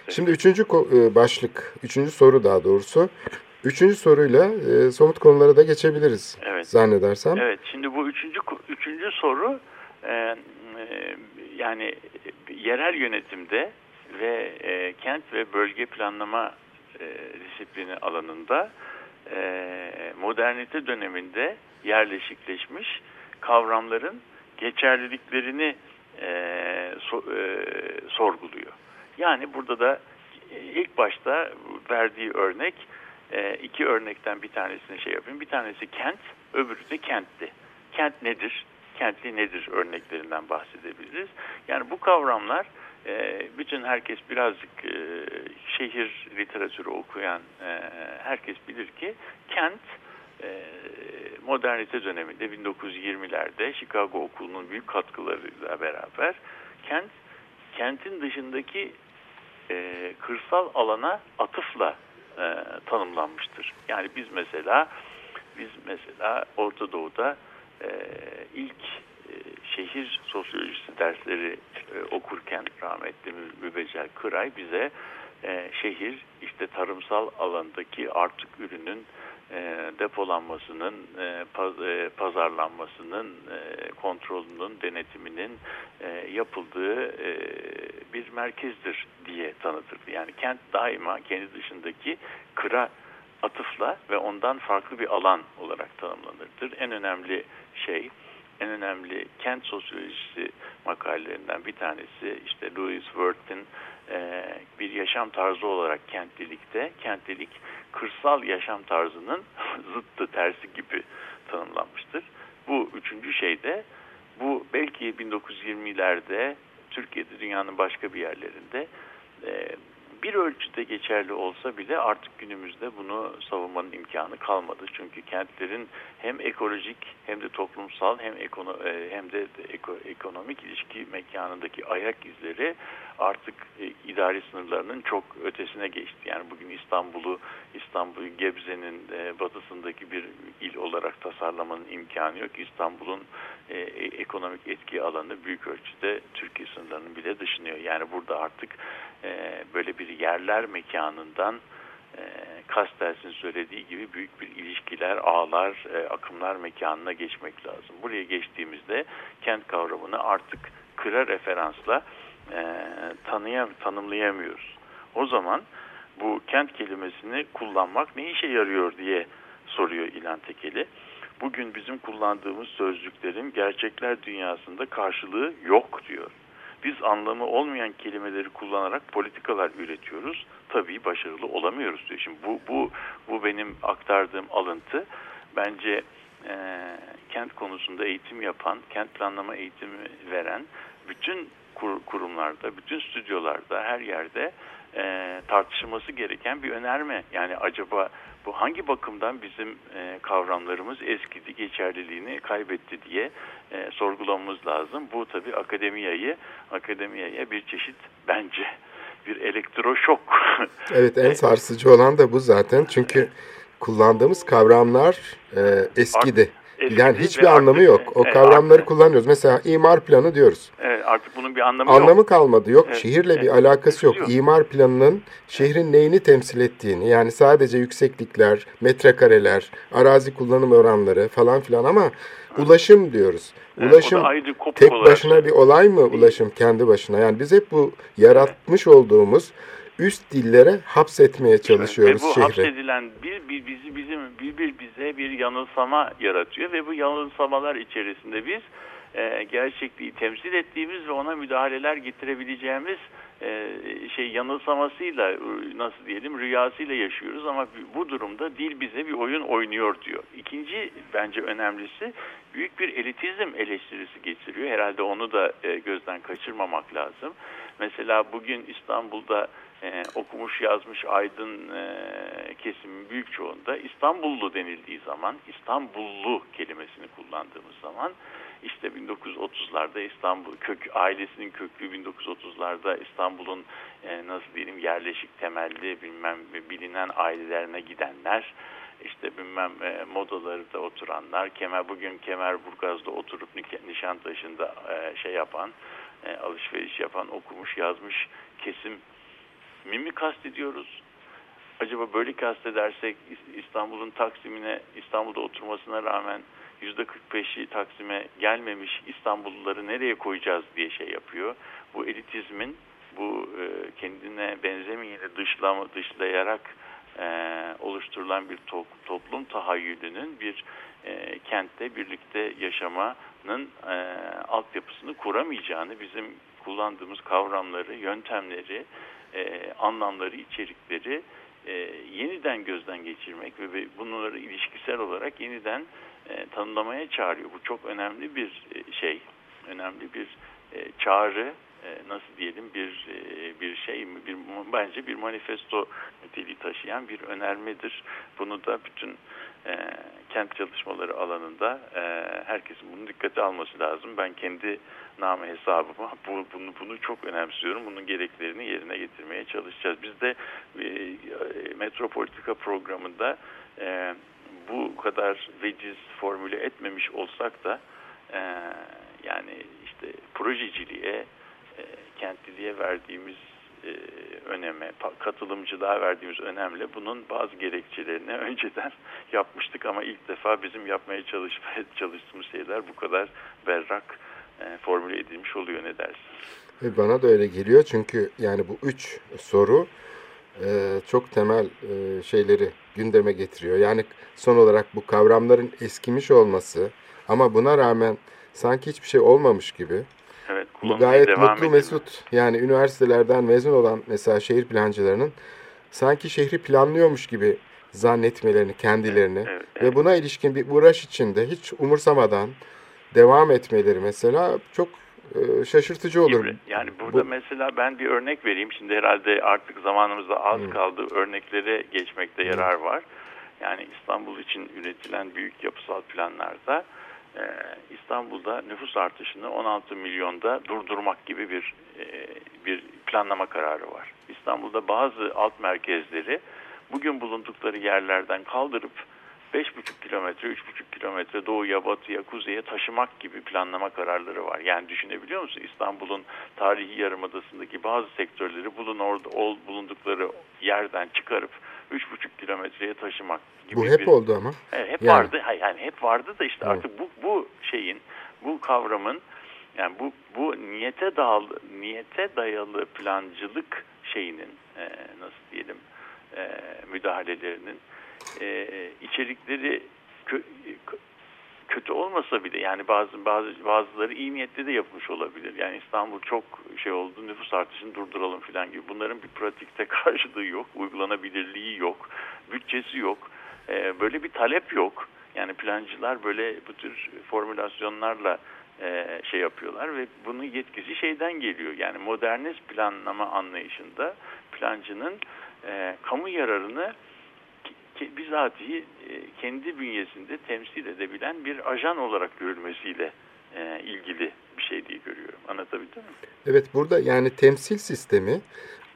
Speaker 3: Şimdi üçüncü e, başlık, üçüncü soru daha doğrusu. Üçüncü soruyla e, somut konulara da geçebiliriz
Speaker 4: Evet.
Speaker 3: zannedersem.
Speaker 4: Evet, şimdi bu üçüncü üçüncü soru e, e, yani yerel yönetimde ve e, kent ve bölge planlama e, disiplini alanında e, modernite döneminde yerleşikleşmiş kavramların geçerliliklerini e, so- e, sorguluyor. Yani burada da ilk başta verdiği örnek e, iki örnekten bir tanesini şey yapayım. Bir tanesi kent, öbürü de kentti. Kent nedir? Kentli nedir örneklerinden bahsedebiliriz. Yani bu kavramlar e, bütün herkes birazcık e, şehir literatürü okuyan e, herkes bilir ki kent e, modernite döneminde 1920'lerde Chicago Okulu'nun büyük katkılarıyla beraber kent kentin dışındaki kırsal alana atıfla tanımlanmıştır. Yani biz mesela biz mesela Orta Doğu'da ilk şehir sosyolojisi dersleri e, okurken rahmetli Mü- Mübeccel Kıray bize e, şehir işte tarımsal alandaki artık ürünün e, depolanmasının, e, paz- e, pazarlanmasının, e, kontrolünün, denetiminin e, yapıldığı e, bir merkezdir diye tanıtırdı. Yani kent daima kendi dışındaki kıra atıfla ve ondan farklı bir alan olarak tanımlanırdır. En önemli şey, en önemli kent sosyolojisi makalelerinden bir tanesi işte Louis Wirth'in e, bir yaşam tarzı olarak kentlilikte, kentlilik kırsal yaşam tarzının zıttı, tersi gibi tanımlanmıştır. Bu üçüncü şey de bu belki 1920'lerde Türkiye'de dünyanın başka bir yerlerinde e, bir ölçüde geçerli olsa bile artık günümüzde bunu savunmanın imkanı kalmadı. Çünkü kentlerin hem ekolojik hem de toplumsal hem e, hem de eko, ekonomik ilişki mekanındaki ayak izleri artık e, idari sınırlarının çok ötesine geçti. Yani bugün İstanbul'u İstanbul Gebze'nin e, batısındaki bir il olarak tasarlamanın imkanı yok. İstanbul'un ekonomik etki alanı büyük ölçüde Türkiye sınırlarının bile dışınıyor. Yani burada artık e, böyle bir yerler mekanından e, Kastel'sin söylediği gibi büyük bir ilişkiler, ağlar, e, akımlar mekanına geçmek lazım. Buraya geçtiğimizde kent kavramını artık kıra referansla e, tanıyam, tanımlayamıyoruz. O zaman bu kent kelimesini kullanmak ne işe yarıyor diye soruyor İlhan Tekeli. Bugün bizim kullandığımız sözcüklerin gerçekler dünyasında karşılığı yok diyor. Biz anlamı olmayan kelimeleri kullanarak politikalar üretiyoruz. Tabii başarılı olamıyoruz diyor. Şimdi bu bu bu benim aktardığım alıntı bence e, kent konusunda eğitim yapan, kent planlama eğitimi veren bütün kur, kurumlarda, bütün stüdyolarda, her yerde e, tartışılması gereken bir önerme. Yani acaba bu hangi bakımdan bizim e, kavramlarımız eskidi, geçerliliğini kaybetti diye e, sorgulamamız lazım. Bu tabii akademiyayı, akademiyaya bir çeşit bence bir elektroşok.
Speaker 3: Evet en sarsıcı olan da bu zaten. Çünkü kullandığımız kavramlar e, eskidi.
Speaker 4: Eskidi
Speaker 3: Yani hiçbir anlamı
Speaker 4: artık-
Speaker 3: yok. O
Speaker 4: evet,
Speaker 3: kavramları
Speaker 4: artık-
Speaker 3: kullanıyoruz. Mesela imar planı diyoruz.
Speaker 4: Evet, artık bunun bir anlamı, yok.
Speaker 3: Anlamı kalmadı. Yok
Speaker 4: Evet,
Speaker 3: şehirle bir
Speaker 4: evet,
Speaker 3: alakası yok.
Speaker 4: yok.
Speaker 3: İmar planının şehrin neyini temsil ettiğini yani sadece yükseklikler, metrekareler, arazi kullanım oranları falan filan ama ulaşım diyoruz.
Speaker 4: Evet,
Speaker 3: Ulaşım
Speaker 4: kopuk
Speaker 3: tek
Speaker 4: olarak
Speaker 3: başına bir olay mı ulaşım kendi başına? Yani biz hep bu yaratmış olduğumuz üst dillere hapsetmeye çalışıyoruz
Speaker 4: ve bu
Speaker 3: şehri.
Speaker 4: hapsedilen bir, bir bizi bizim bir, bir bize bir yanılsama yaratıyor ve bu yanılsamalar içerisinde biz e, gerçekliği temsil ettiğimiz ve ona müdahaleler getirebileceğimiz e, şey yanılsamasıyla e, nasıl diyelim rüyasıyla yaşıyoruz ama bu durumda dil bize bir oyun oynuyor diyor. İkinci bence önemlisi büyük bir elitizm eleştirisi getiriyor. Herhalde onu da e, gözden kaçırmamak lazım. Mesela bugün İstanbul'da e, okumuş yazmış aydın e, kesimin büyük çoğunda İstanbullu denildiği zaman İstanbullu kelimesini kullandığımız zaman işte 1930'larda İstanbul kök ailesinin köklü 1930'larda İstanbul'un e, nasıl diyelim yerleşik temelli bilmem bilinen ailelerine gidenler işte bilmem e, modaları oturanlar Kemer bugün Kemerburgaz'da oturup Nişantaşı'nda e, şey yapan e, alışveriş yapan okumuş yazmış kesim mi kastediyoruz? Acaba böyle kastedersek İstanbul'un Taksim'ine İstanbul'da oturmasına rağmen %45'i Taksim'e gelmemiş İstanbulluları nereye koyacağız diye şey yapıyor. Bu elitizmin bu e, kendine benzemeyeni dışlama, dışlayarak e, oluşturulan bir to toplum tahayyülünün bir e, kentte birlikte yaşamanın e, altyapısını kuramayacağını bizim kullandığımız kavramları, yöntemleri, e, anlamları, içerikleri e, yeniden gözden geçirmek ve bunları ilişkisel olarak yeniden e, tanımlamaya çağırıyor. Bu çok önemli bir e, şey, önemli bir e, çağrı, e, nasıl diyelim bir e, bir şey mi, bir bence bir manifesto niteliği taşıyan bir önermedir. Bunu da bütün e, kent çalışmaları alanında e, herkesin bunu dikkate alması lazım. Ben kendi namı hesabıma bu, bunu, bunu çok önemsiyorum. Bunun gereklerini yerine getirmeye çalışacağız. Biz de e, Metropolitika programında e, bu kadar veciz formüle etmemiş olsak da e, yani işte projeciliğe, e, kentliliğe verdiğimiz e, öneme, katılımcılığa verdiğimiz önemle bunun bazı gerekçelerini önceden yapmıştık ama ilk defa bizim yapmaya çalışmaya çalıştığımız şeyler bu kadar berrak e, formüle edilmiş oluyor ne dersin?
Speaker 3: E, bana da öyle geliyor çünkü yani bu üç soru e, çok temel e, şeyleri gündeme getiriyor. Yani son olarak bu kavramların eskimiş olması ama buna rağmen sanki hiçbir şey olmamış gibi.
Speaker 4: Evet,
Speaker 3: bu gayet devam mutlu mesut. Yani üniversitelerden mezun olan mesela şehir plancılarının sanki şehri planlıyormuş gibi zannetmelerini kendilerini evet, evet, evet. ve buna ilişkin bir uğraş içinde hiç umursamadan devam etmeleri mesela çok e, şaşırtıcı olur.
Speaker 4: Yani burada Bu... mesela ben bir örnek vereyim. Şimdi herhalde artık zamanımızda az hmm. kaldı. Örneklere geçmekte hmm. yarar var. Yani İstanbul için üretilen büyük yapısal planlarda e, İstanbul'da nüfus artışını 16 milyonda durdurmak gibi bir e, bir planlama kararı var. İstanbul'da bazı alt merkezleri bugün bulundukları yerlerden kaldırıp 5,5 kilometre, 3,5 kilometre doğuya, batıya, kuzeye taşımak gibi planlama kararları var. Yani düşünebiliyor musun? İstanbul'un tarihi yarımadasındaki bazı sektörleri bulun orada ol, bulundukları yerden çıkarıp 3,5 kilometreye taşımak gibi.
Speaker 3: Bu hep
Speaker 4: bir,
Speaker 3: oldu ama.
Speaker 4: Evet, hep yani. vardı. Yani hep vardı da işte evet. artık bu bu şeyin, bu kavramın yani bu bu niyete dayalı niyete dayalı plancılık şeyinin e, nasıl diyelim e, müdahalelerinin e, içerikleri kö, kötü olmasa bile yani bazı bazı bazıları iyi niyetli de yapmış olabilir. Yani İstanbul çok şey oldu nüfus artışını durduralım falan gibi. Bunların bir pratikte karşılığı yok, uygulanabilirliği yok, bütçesi yok. E, böyle bir talep yok. Yani plancılar böyle bu tür formülasyonlarla e, şey yapıyorlar ve bunun yetkisi şeyden geliyor. Yani modernist planlama anlayışında plancının e, kamu yararını bizatihi e, kendi bünyesinde temsil edebilen bir ajan olarak görülmesiyle e, ilgili bir şey diye görüyorum. Anlatabildim mi?
Speaker 3: Evet burada yani temsil sistemi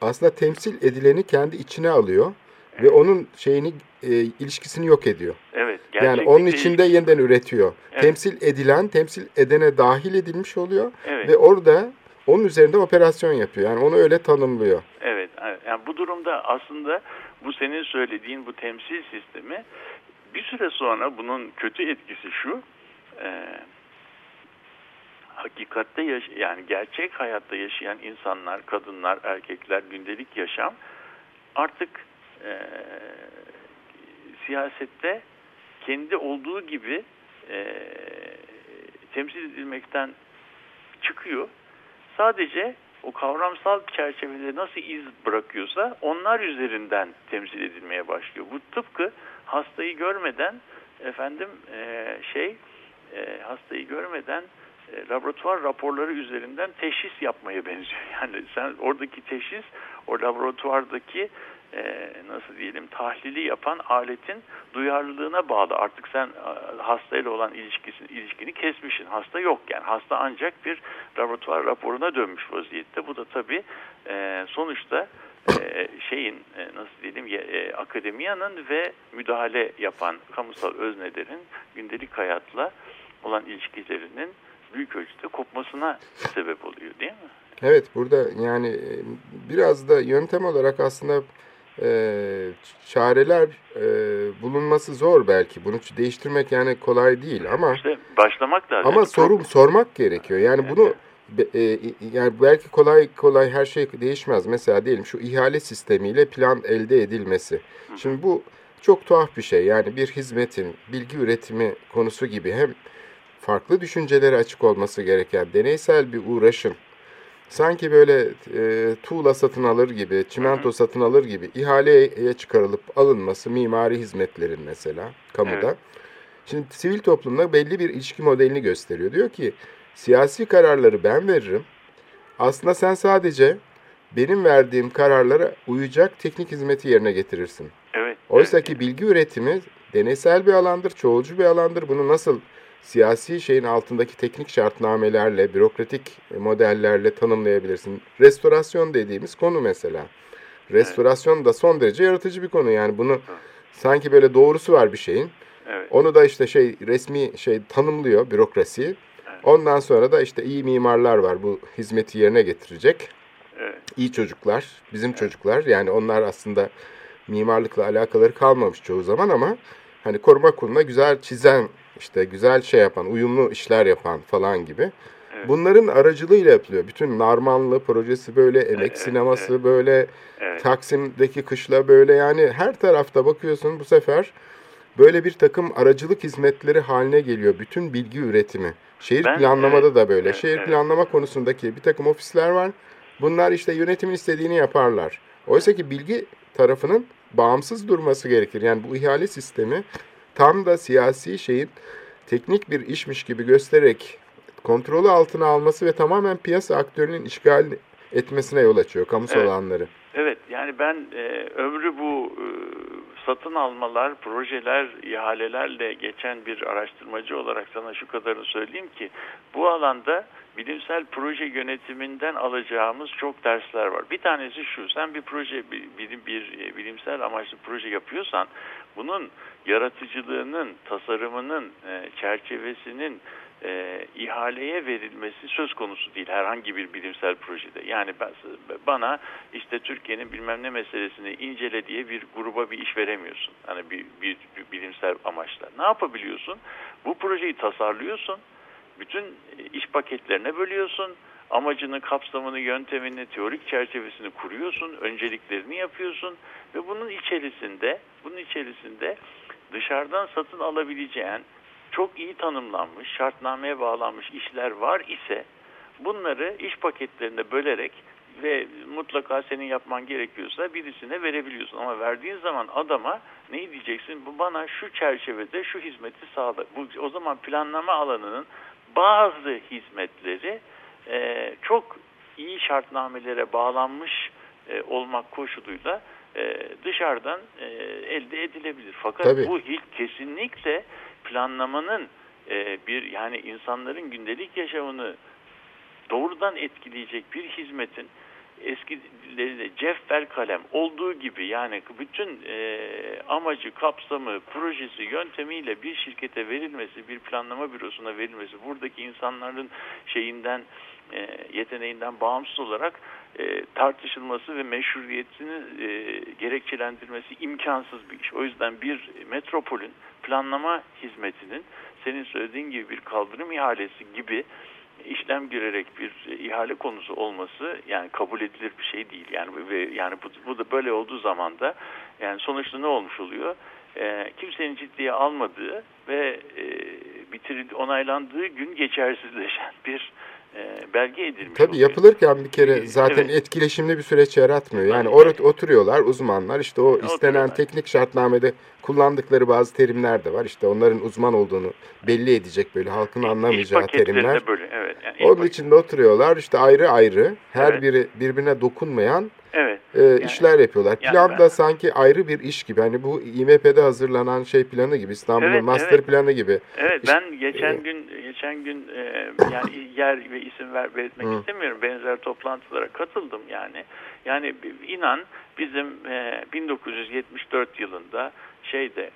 Speaker 3: aslında temsil edileni kendi içine alıyor evet. ve onun şeyini e, ilişkisini yok ediyor.
Speaker 4: Evet.
Speaker 3: Yani onun içinde değil. yeniden üretiyor. Evet. Temsil edilen temsil edene dahil edilmiş oluyor evet. ve orada onun üzerinde operasyon yapıyor. Yani onu öyle tanımlıyor.
Speaker 4: Evet. Yani bu durumda aslında bu senin söylediğin bu temsil sistemi bir süre sonra bunun kötü etkisi şu e, hakikatte yaş yani gerçek hayatta yaşayan insanlar, kadınlar, erkekler gündelik yaşam artık e, siyasette kendi olduğu gibi e, temsil edilmekten çıkıyor. Sadece o kavramsal çerçevede nasıl iz bırakıyorsa onlar üzerinden temsil edilmeye başlıyor. Bu tıpkı hastayı görmeden efendim e, şey e, hastayı görmeden e, laboratuvar raporları üzerinden teşhis yapmaya benziyor. Yani sen oradaki teşhis o laboratuvardaki e, nasıl diyelim tahlili yapan aletin duyarlılığına bağlı. Artık sen e, hastayla olan ilişkisini, ilişkini kesmişsin. Hasta yok yani. Hasta ancak bir laboratuvar raporuna dönmüş vaziyette. Bu da tabii e, sonuçta e, şeyin e, nasıl diyelim e, akademiyanın ve müdahale yapan kamusal öznelerin gündelik hayatla olan ilişkilerinin büyük ölçüde kopmasına sebep oluyor değil mi?
Speaker 3: Evet burada yani biraz da yöntem olarak aslında e, çareler e, bulunması zor belki. Bunu değiştirmek yani kolay değil ama
Speaker 4: işte başlamak lazım.
Speaker 3: ama sorum sormak gerekiyor. Yani
Speaker 4: Evet.
Speaker 3: bunu e, yani belki kolay kolay her şey değişmez. Mesela diyelim şu ihale sistemiyle plan elde edilmesi. Şimdi bu çok tuhaf bir şey. Yani bir hizmetin bilgi üretimi konusu gibi hem farklı düşüncelere açık olması gereken deneysel bir uğraşın sanki böyle e, tuğla satın alır gibi, çimento satın alır gibi ihaleye çıkarılıp alınması mimari hizmetlerin mesela kamuda.
Speaker 4: Evet.
Speaker 3: Şimdi sivil toplumda belli bir ilişki modelini gösteriyor. Diyor ki siyasi kararları ben veririm. Aslında sen sadece benim verdiğim kararlara uyacak teknik hizmeti yerine getirirsin.
Speaker 4: Evet.
Speaker 3: Oysa ki bilgi üretimi deneysel bir alandır, çoğulcu bir alandır. Bunu nasıl siyasi şeyin altındaki teknik şartnamelerle, bürokratik modellerle tanımlayabilirsin? Restorasyon dediğimiz konu mesela. Restorasyon da son derece yaratıcı bir konu. Yani bunu sanki böyle doğrusu var bir şeyin.
Speaker 4: Evet.
Speaker 3: Onu da işte şey resmi şey tanımlıyor bürokrasi. Ondan sonra da işte iyi mimarlar var bu hizmeti yerine getirecek.
Speaker 4: Evet.
Speaker 3: İyi çocuklar, bizim çocuklar. Yani onlar aslında mimarlıkla alakaları kalmamış çoğu zaman ama hani koruma kuruluna güzel çizen, işte güzel şey yapan, uyumlu işler yapan falan gibi. Bunların aracılığıyla yapılıyor. Bütün Narmanlı projesi böyle, emek sineması böyle,
Speaker 4: Evet.
Speaker 3: Taksim'deki kışla böyle yani her tarafta bakıyorsun bu sefer böyle bir takım aracılık hizmetleri haline geliyor. Bütün bilgi üretimi. Şehir
Speaker 4: Ben-
Speaker 3: planlamada
Speaker 4: evet,
Speaker 3: da böyle.
Speaker 4: evet,
Speaker 3: Şehir
Speaker 4: evet.
Speaker 3: planlama konusundaki bir takım ofisler var. Bunlar işte yönetimin istediğini yaparlar. Oysa ki bilgi tarafının bağımsız durması gerekir. Yani bu ihale sistemi tam da siyasi şeyin teknik bir işmiş gibi göstererek kontrolü altına alması ve tamamen piyasa aktörünün işgal etmesine yol açıyor kamusal
Speaker 4: Evet.
Speaker 3: alanları.
Speaker 4: Evet yani ben e, ömrü bu e, satın almalar, projeler, ihalelerle geçen bir araştırmacı olarak sana şu kadarını söyleyeyim ki bu alanda bilimsel proje yönetiminden alacağımız çok dersler var. Bir tanesi şu, sen bir proje, bir, bilim, bir e, bilimsel amaçlı proje yapıyorsan bunun yaratıcılığının, tasarımının, e, çerçevesinin e, ihaleye verilmesi söz konusu değil herhangi bir bilimsel projede. Yani ben, bana işte Türkiye'nin bilmem ne meselesini incele diye bir gruba bir iş veremiyorsun. Hani bir, bir, bir bilimsel amaçla. Ne yapabiliyorsun? Bu projeyi tasarlıyorsun. Bütün e, iş paketlerine bölüyorsun. Amacını, kapsamını, yöntemini, teorik çerçevesini kuruyorsun. Önceliklerini yapıyorsun. Ve bunun içerisinde, bunun içerisinde dışarıdan satın alabileceğin çok iyi tanımlanmış, şartnameye bağlanmış işler var ise bunları iş paketlerine bölerek ve mutlaka senin yapman gerekiyorsa birisine verebiliyorsun. Ama verdiğin zaman adama ne diyeceksin? Bu bana şu çerçevede şu hizmeti sağla. Bu, o zaman planlama alanının bazı hizmetleri e, çok iyi şartnamelere bağlanmış e, olmak koşuluyla e, dışarıdan e, elde edilebilir. Fakat
Speaker 3: Tabii.
Speaker 4: bu hiç kesinlikle planlamanın e, bir yani insanların gündelik yaşamını doğrudan etkileyecek bir hizmetin eskileri ceffel kalem olduğu gibi yani bütün e, amacı, kapsamı, projesi, yöntemiyle bir şirkete verilmesi, bir planlama bürosuna verilmesi, buradaki insanların şeyinden e, yeteneğinden bağımsız olarak e, tartışılması ve meşruiyetini e, gerekçelendirmesi imkansız bir iş. O yüzden bir metropolün planlama hizmetinin senin söylediğin gibi bir kaldırım ihalesi gibi işlem görerek bir ihale konusu olması yani kabul edilir bir şey değil. Yani ve yani bu, bu da böyle olduğu zaman da yani sonuçta ne olmuş oluyor? Ee, kimsenin ciddiye almadığı ve e, bitiril onaylandığı gün geçersizleşen bir e, belge edilmiş.
Speaker 3: Tabii
Speaker 4: oluyor.
Speaker 3: yapılırken bir kere
Speaker 4: Ee,
Speaker 3: zaten
Speaker 4: evet.
Speaker 3: etkileşimli bir süreç yaratmıyor. Yani orada oturuyorlar uzmanlar işte o istenen
Speaker 4: Oturuyorlar.
Speaker 3: teknik şartnamede kullandıkları bazı terimler de var. İşte onların uzman olduğunu belli edecek böyle halkın
Speaker 4: İş
Speaker 3: anlamayacağı
Speaker 4: paketlerinde
Speaker 3: terimler.
Speaker 4: böyle evet. Yani
Speaker 3: Onun
Speaker 4: paket-
Speaker 3: içinde oturuyorlar işte ayrı ayrı her
Speaker 4: Evet.
Speaker 3: biri birbirine dokunmayan
Speaker 4: Evet.
Speaker 3: e, işler yapıyorlar.
Speaker 4: yani
Speaker 3: Plan
Speaker 4: ben-
Speaker 3: da sanki ayrı bir iş gibi. Hani bu İMP'de hazırlanan şey planı gibi İstanbul'un
Speaker 4: Evet,
Speaker 3: master
Speaker 4: evet.
Speaker 3: planı gibi.
Speaker 4: Evet
Speaker 3: İşte-
Speaker 4: ben geçen
Speaker 3: e,
Speaker 4: gün geçen gün e, yani yer ve isim ver belirtmek
Speaker 3: Hı.
Speaker 4: istemiyorum. Benzer toplantılara katıldım yani. Yani inan bizim e, 1974 yılında şeyde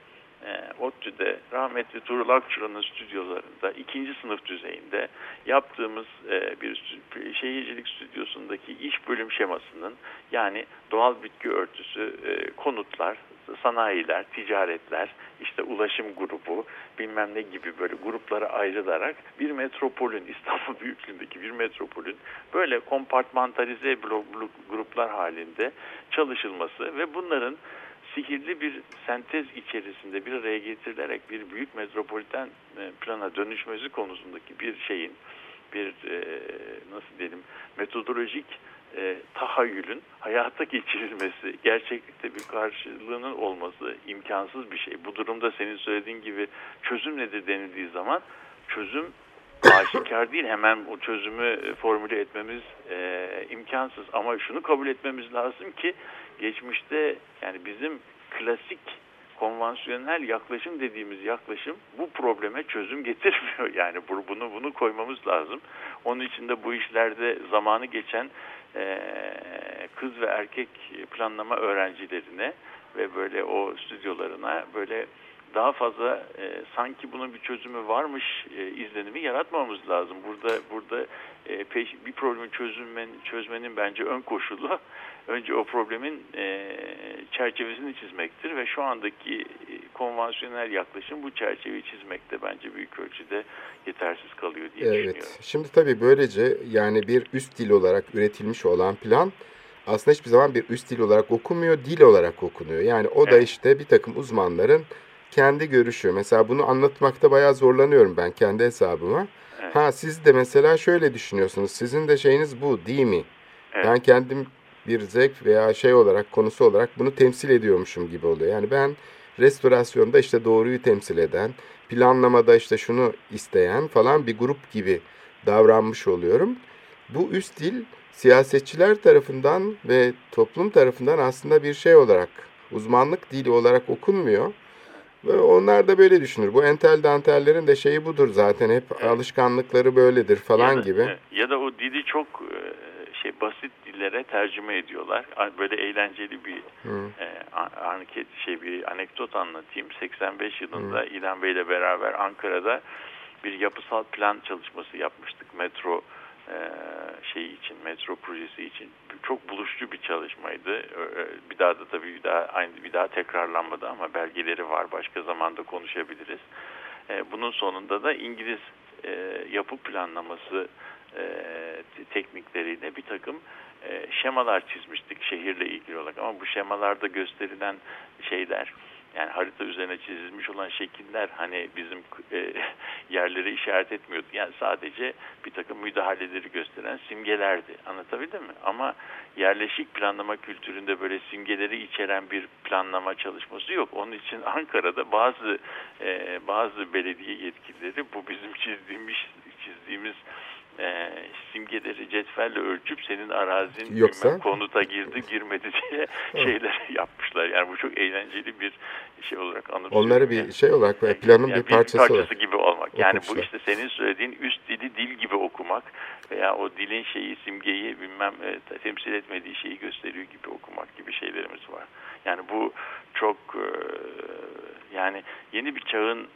Speaker 4: e, ODTÜ'de rahmetli Tuğrul Akçura'nın stüdyolarında ikinci sınıf düzeyinde yaptığımız e, bir şehircilik stüdyosundaki iş bölüm şemasının yani doğal bitki örtüsü, e, konutlar, sanayiler, ticaretler, işte ulaşım grubu, bilmem ne gibi böyle gruplara ayrılarak bir metropolün, İstanbul büyüklüğündeki bir metropolün böyle kompartmantalize blok, blok- gruplar halinde çalışılması ve bunların sihirli bir sentez içerisinde bir araya getirilerek bir büyük metropoliten e, plana dönüşmesi konusundaki bir şeyin bir e, nasıl diyelim metodolojik e, tahayyülün hayata geçirilmesi, gerçeklikte bir karşılığının olması imkansız bir şey. Bu durumda senin söylediğin gibi çözüm nedir denildiği zaman çözüm aşikar değil. Hemen o çözümü e, formüle etmemiz e, imkansız. Ama şunu kabul etmemiz lazım ki geçmişte yani bizim klasik konvansiyonel yaklaşım dediğimiz yaklaşım bu probleme çözüm getirmiyor. Yani bu- bunu bunu koymamız lazım. Onun için de bu işlerde zamanı geçen e, kız ve erkek planlama öğrencilerine ve böyle o stüdyolarına böyle daha fazla e, sanki bunun bir çözümü varmış e, izlenimi yaratmamamız lazım. Burada burada e, peş, bir problemi çözümmen, çözmenin bence ön koşulu önce o problemin e, çerçevesini çizmektir ve şu andaki e, konvansiyonel yaklaşım bu çerçeveyi çizmekte bence büyük ölçüde yetersiz kalıyor diye düşünüyorum.
Speaker 3: Evet. Şimdi tabii böylece yani bir üst dil olarak üretilmiş olan plan aslında hiçbir zaman bir üst dil olarak okunmuyor, dil olarak okunuyor. Yani o da
Speaker 4: Evet.
Speaker 3: işte bir takım uzmanların kendi görüşü. Mesela bunu anlatmakta bayağı zorlanıyorum ben kendi hesabıma.
Speaker 4: Evet.
Speaker 3: Ha siz de mesela şöyle düşünüyorsunuz. Sizin de şeyiniz bu değil mi?
Speaker 4: Evet.
Speaker 3: Ben kendim bir zevk veya şey olarak konusu olarak bunu temsil ediyormuşum gibi oluyor. Yani ben restorasyonda işte doğruyu temsil eden, planlamada işte şunu isteyen falan bir grup gibi davranmış oluyorum. Bu üst dil siyasetçiler tarafından ve toplum tarafından aslında bir şey olarak uzmanlık dili olarak okunmuyor. Ve onlar da böyle düşünür. Bu entel dantellerin de şeyi budur zaten. Hep alışkanlıkları böyledir falan
Speaker 4: ya da,
Speaker 3: gibi.
Speaker 4: Ya da o dili çok e, şey basit dillere tercüme ediyorlar. Böyle eğlenceli bir
Speaker 3: Hı.
Speaker 4: e, anket şey bir anekdot anlatayım. 85 yılında İlhan Bey'le beraber Ankara'da bir yapısal plan çalışması yapmıştık metro e, şeyi için, metro projesi için. Çok buluşçu bir çalışmaydı. Bir daha da tabii bir daha aynı bir daha tekrarlanmadı ama belgeleri var. Başka zamanda konuşabiliriz. E, Bunun sonunda da İngiliz e, yapı planlaması e, te- teknikleriyle bir takım e, şemalar çizmiştik şehirle ilgili olarak. Ama bu şemalarda gösterilen şeyler yani harita üzerine çizilmiş olan şekiller hani bizim e, yerleri işaret etmiyordu. Yani sadece bir takım müdahaleleri gösteren simgelerdi. Anlatabildim mi? Ama yerleşik planlama kültüründe böyle simgeleri içeren bir planlama çalışması yok. Onun için Ankara'da bazı e, bazı belediye yetkilileri bu bizim çizdiğimiz çizdiğimiz e, simgeleri cetvelle ölçüp senin arazin
Speaker 3: Yoksa?
Speaker 4: bilmem konuta girdi girmedi diye şeyler yapmışlar. Yani bu çok eğlenceli bir şey olarak anımsıyorum.
Speaker 3: Onları bir
Speaker 4: Yani.
Speaker 3: şey olarak
Speaker 4: Yani
Speaker 3: planın
Speaker 4: yani
Speaker 3: bir parçası olarak.
Speaker 4: gibi olmak. Yani bu
Speaker 3: okumuşlar.
Speaker 4: işte senin söylediğin üst dili dil gibi okumak veya o dilin şeyi simgeyi bilmem e, temsil etmediği şeyi gösteriyor gibi okumak gibi şeylerimiz var. Yani bu çok e, yani yeni bir çağın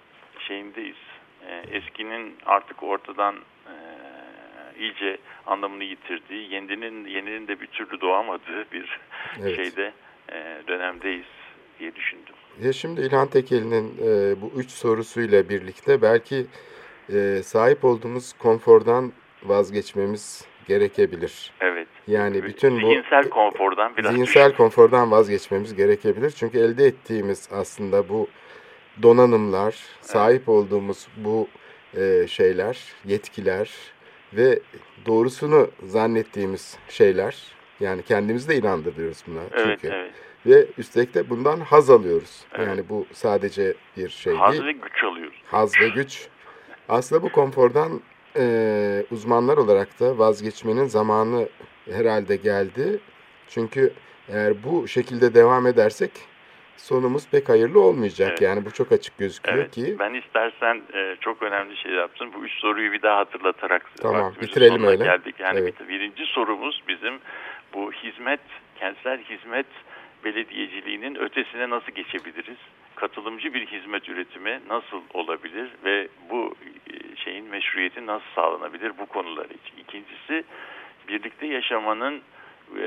Speaker 4: şeyindeyiz. E, eskinin artık ortadan iyice anlamını yitirdiği, yeninin yeninin de bir türlü doğamadığı bir
Speaker 3: Evet.
Speaker 4: şeyde e, dönemdeyiz diye düşündüm.
Speaker 3: Ya şimdi İlhan Tekeli'nin e, bu üç sorusuyla birlikte belki e, sahip olduğumuz konfordan vazgeçmemiz gerekebilir.
Speaker 4: Evet.
Speaker 3: Yani bütün bu
Speaker 4: zihinsel konfordan biraz
Speaker 3: zihinsel konfordan vazgeçmemiz gerekebilir. Çünkü elde ettiğimiz aslında bu donanımlar, sahip olduğumuz bu e, şeyler, yetkiler ve doğrusunu zannettiğimiz şeyler yani kendimizi de inandırıyoruz buna
Speaker 4: Evet,
Speaker 3: çünkü.
Speaker 4: evet.
Speaker 3: Ve üstelik de bundan haz alıyoruz.
Speaker 4: Evet.
Speaker 3: Yani bu sadece bir şey
Speaker 4: Haz
Speaker 3: değil.
Speaker 4: ve güç alıyoruz.
Speaker 3: Haz ve güç. Aslında bu konfordan e, uzmanlar olarak da vazgeçmenin zamanı herhalde geldi. Çünkü eğer bu şekilde devam edersek sonumuz pek hayırlı olmayacak.
Speaker 4: Evet.
Speaker 3: Yani bu çok açık gözüküyor
Speaker 4: Evet.
Speaker 3: ki.
Speaker 4: Ben istersen e, çok önemli şey yaptın. Bu üç soruyu bir daha hatırlatarak
Speaker 3: Tamam, bitirelim öyle.
Speaker 4: geldik. Yani
Speaker 3: Evet.
Speaker 4: bir- birinci sorumuz bizim bu hizmet, kentsel hizmet belediyeciliğinin ötesine nasıl geçebiliriz? Katılımcı bir hizmet üretimi nasıl olabilir ve bu e, şeyin meşruiyeti nasıl sağlanabilir bu konular için. İkincisi birlikte yaşamanın e,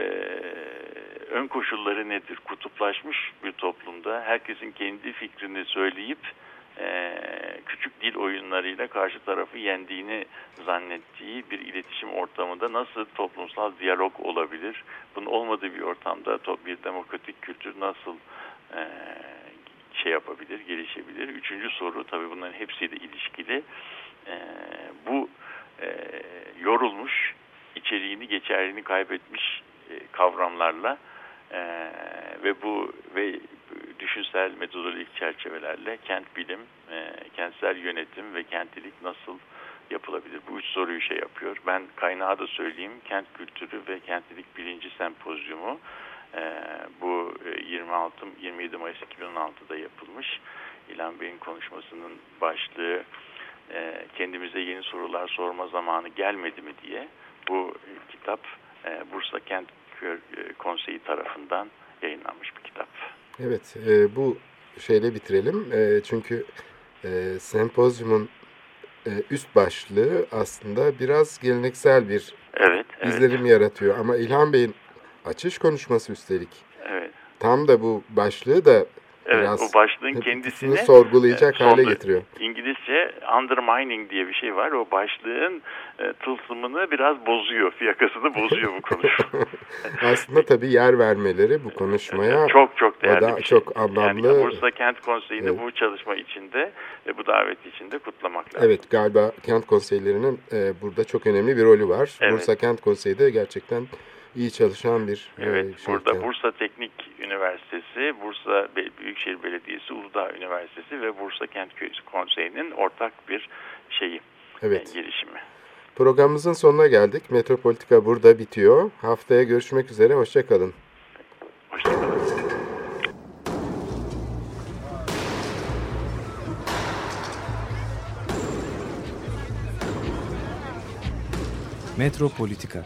Speaker 4: ön koşulları nedir? Kutuplaşmış bir toplumda herkesin kendi fikrini söyleyip e, küçük dil oyunlarıyla karşı tarafı yendiğini zannettiği bir iletişim ortamında nasıl toplumsal diyalog olabilir? Bunun olmadığı bir ortamda bir demokratik kültür nasıl e, şey yapabilir, gelişebilir? Üçüncü soru tabii bunların hepsiyle ilişkili. E, bu e, yorulmuş, içeriğini, geçerliğini kaybetmiş e, kavramlarla e, ve bu ve düşünsel metodolojik çerçevelerle kent bilim, e, kentsel yönetim ve kentlilik nasıl yapılabilir? Bu üç soruyu şey yapıyor. Ben kaynağı da söyleyeyim. Kent kültürü ve kentlilik bilinci sempozyumu e, bu e, 26 27 Mayıs 2016'da yapılmış. İlhan Bey'in konuşmasının başlığı e, kendimize yeni sorular sorma zamanı gelmedi mi diye bu e, kitap e, Bursa Kent Kö- e, Konseyi tarafından yayınlanmış bir kitap.
Speaker 3: Evet, e, bu şeyle bitirelim. E, çünkü e, sempozyumun e, üst başlığı aslında biraz geleneksel bir
Speaker 4: Evet, evet,
Speaker 3: izlenim yaratıyor. Ama İlhan Bey'in açış konuşması üstelik
Speaker 4: evet.
Speaker 3: tam da bu başlığı da
Speaker 4: Evet,
Speaker 3: biraz
Speaker 4: o başlığın kendisini
Speaker 3: sorgulayacak
Speaker 4: e,
Speaker 3: hale getiriyor.
Speaker 4: İngilizce undermining diye bir şey var. O başlığın e, tılsımını biraz bozuyor, fiyakasını bozuyor bu konuşma.
Speaker 3: Aslında tabii yer vermeleri bu konuşmaya
Speaker 4: çok çok değerli
Speaker 3: da
Speaker 4: bir şey.
Speaker 3: çok anlamlı.
Speaker 4: Yani Bursa Kent Konseyi'ni
Speaker 3: Evet.
Speaker 4: bu çalışma içinde ve bu davet içinde kutlamak lazım.
Speaker 3: Evet galiba kent konseylerinin e, burada çok önemli bir rolü var.
Speaker 4: Evet.
Speaker 3: Bursa Kent Konseyi de gerçekten iyi çalışan bir e,
Speaker 4: Evet,
Speaker 3: şey.
Speaker 4: burada. Bursa Teknik Üniversitesi, Bursa Büyükşehir Belediyesi, Uludağ Üniversitesi ve Bursa Kent Köyü Konseyi'nin ortak bir şeyi,
Speaker 3: Evet.
Speaker 4: e, girişimi.
Speaker 3: Programımızın sonuna geldik. Metropolitika burada bitiyor. Haftaya görüşmek üzere. Hoşçakalın.
Speaker 4: Hoşçakalın.
Speaker 6: Metropolitika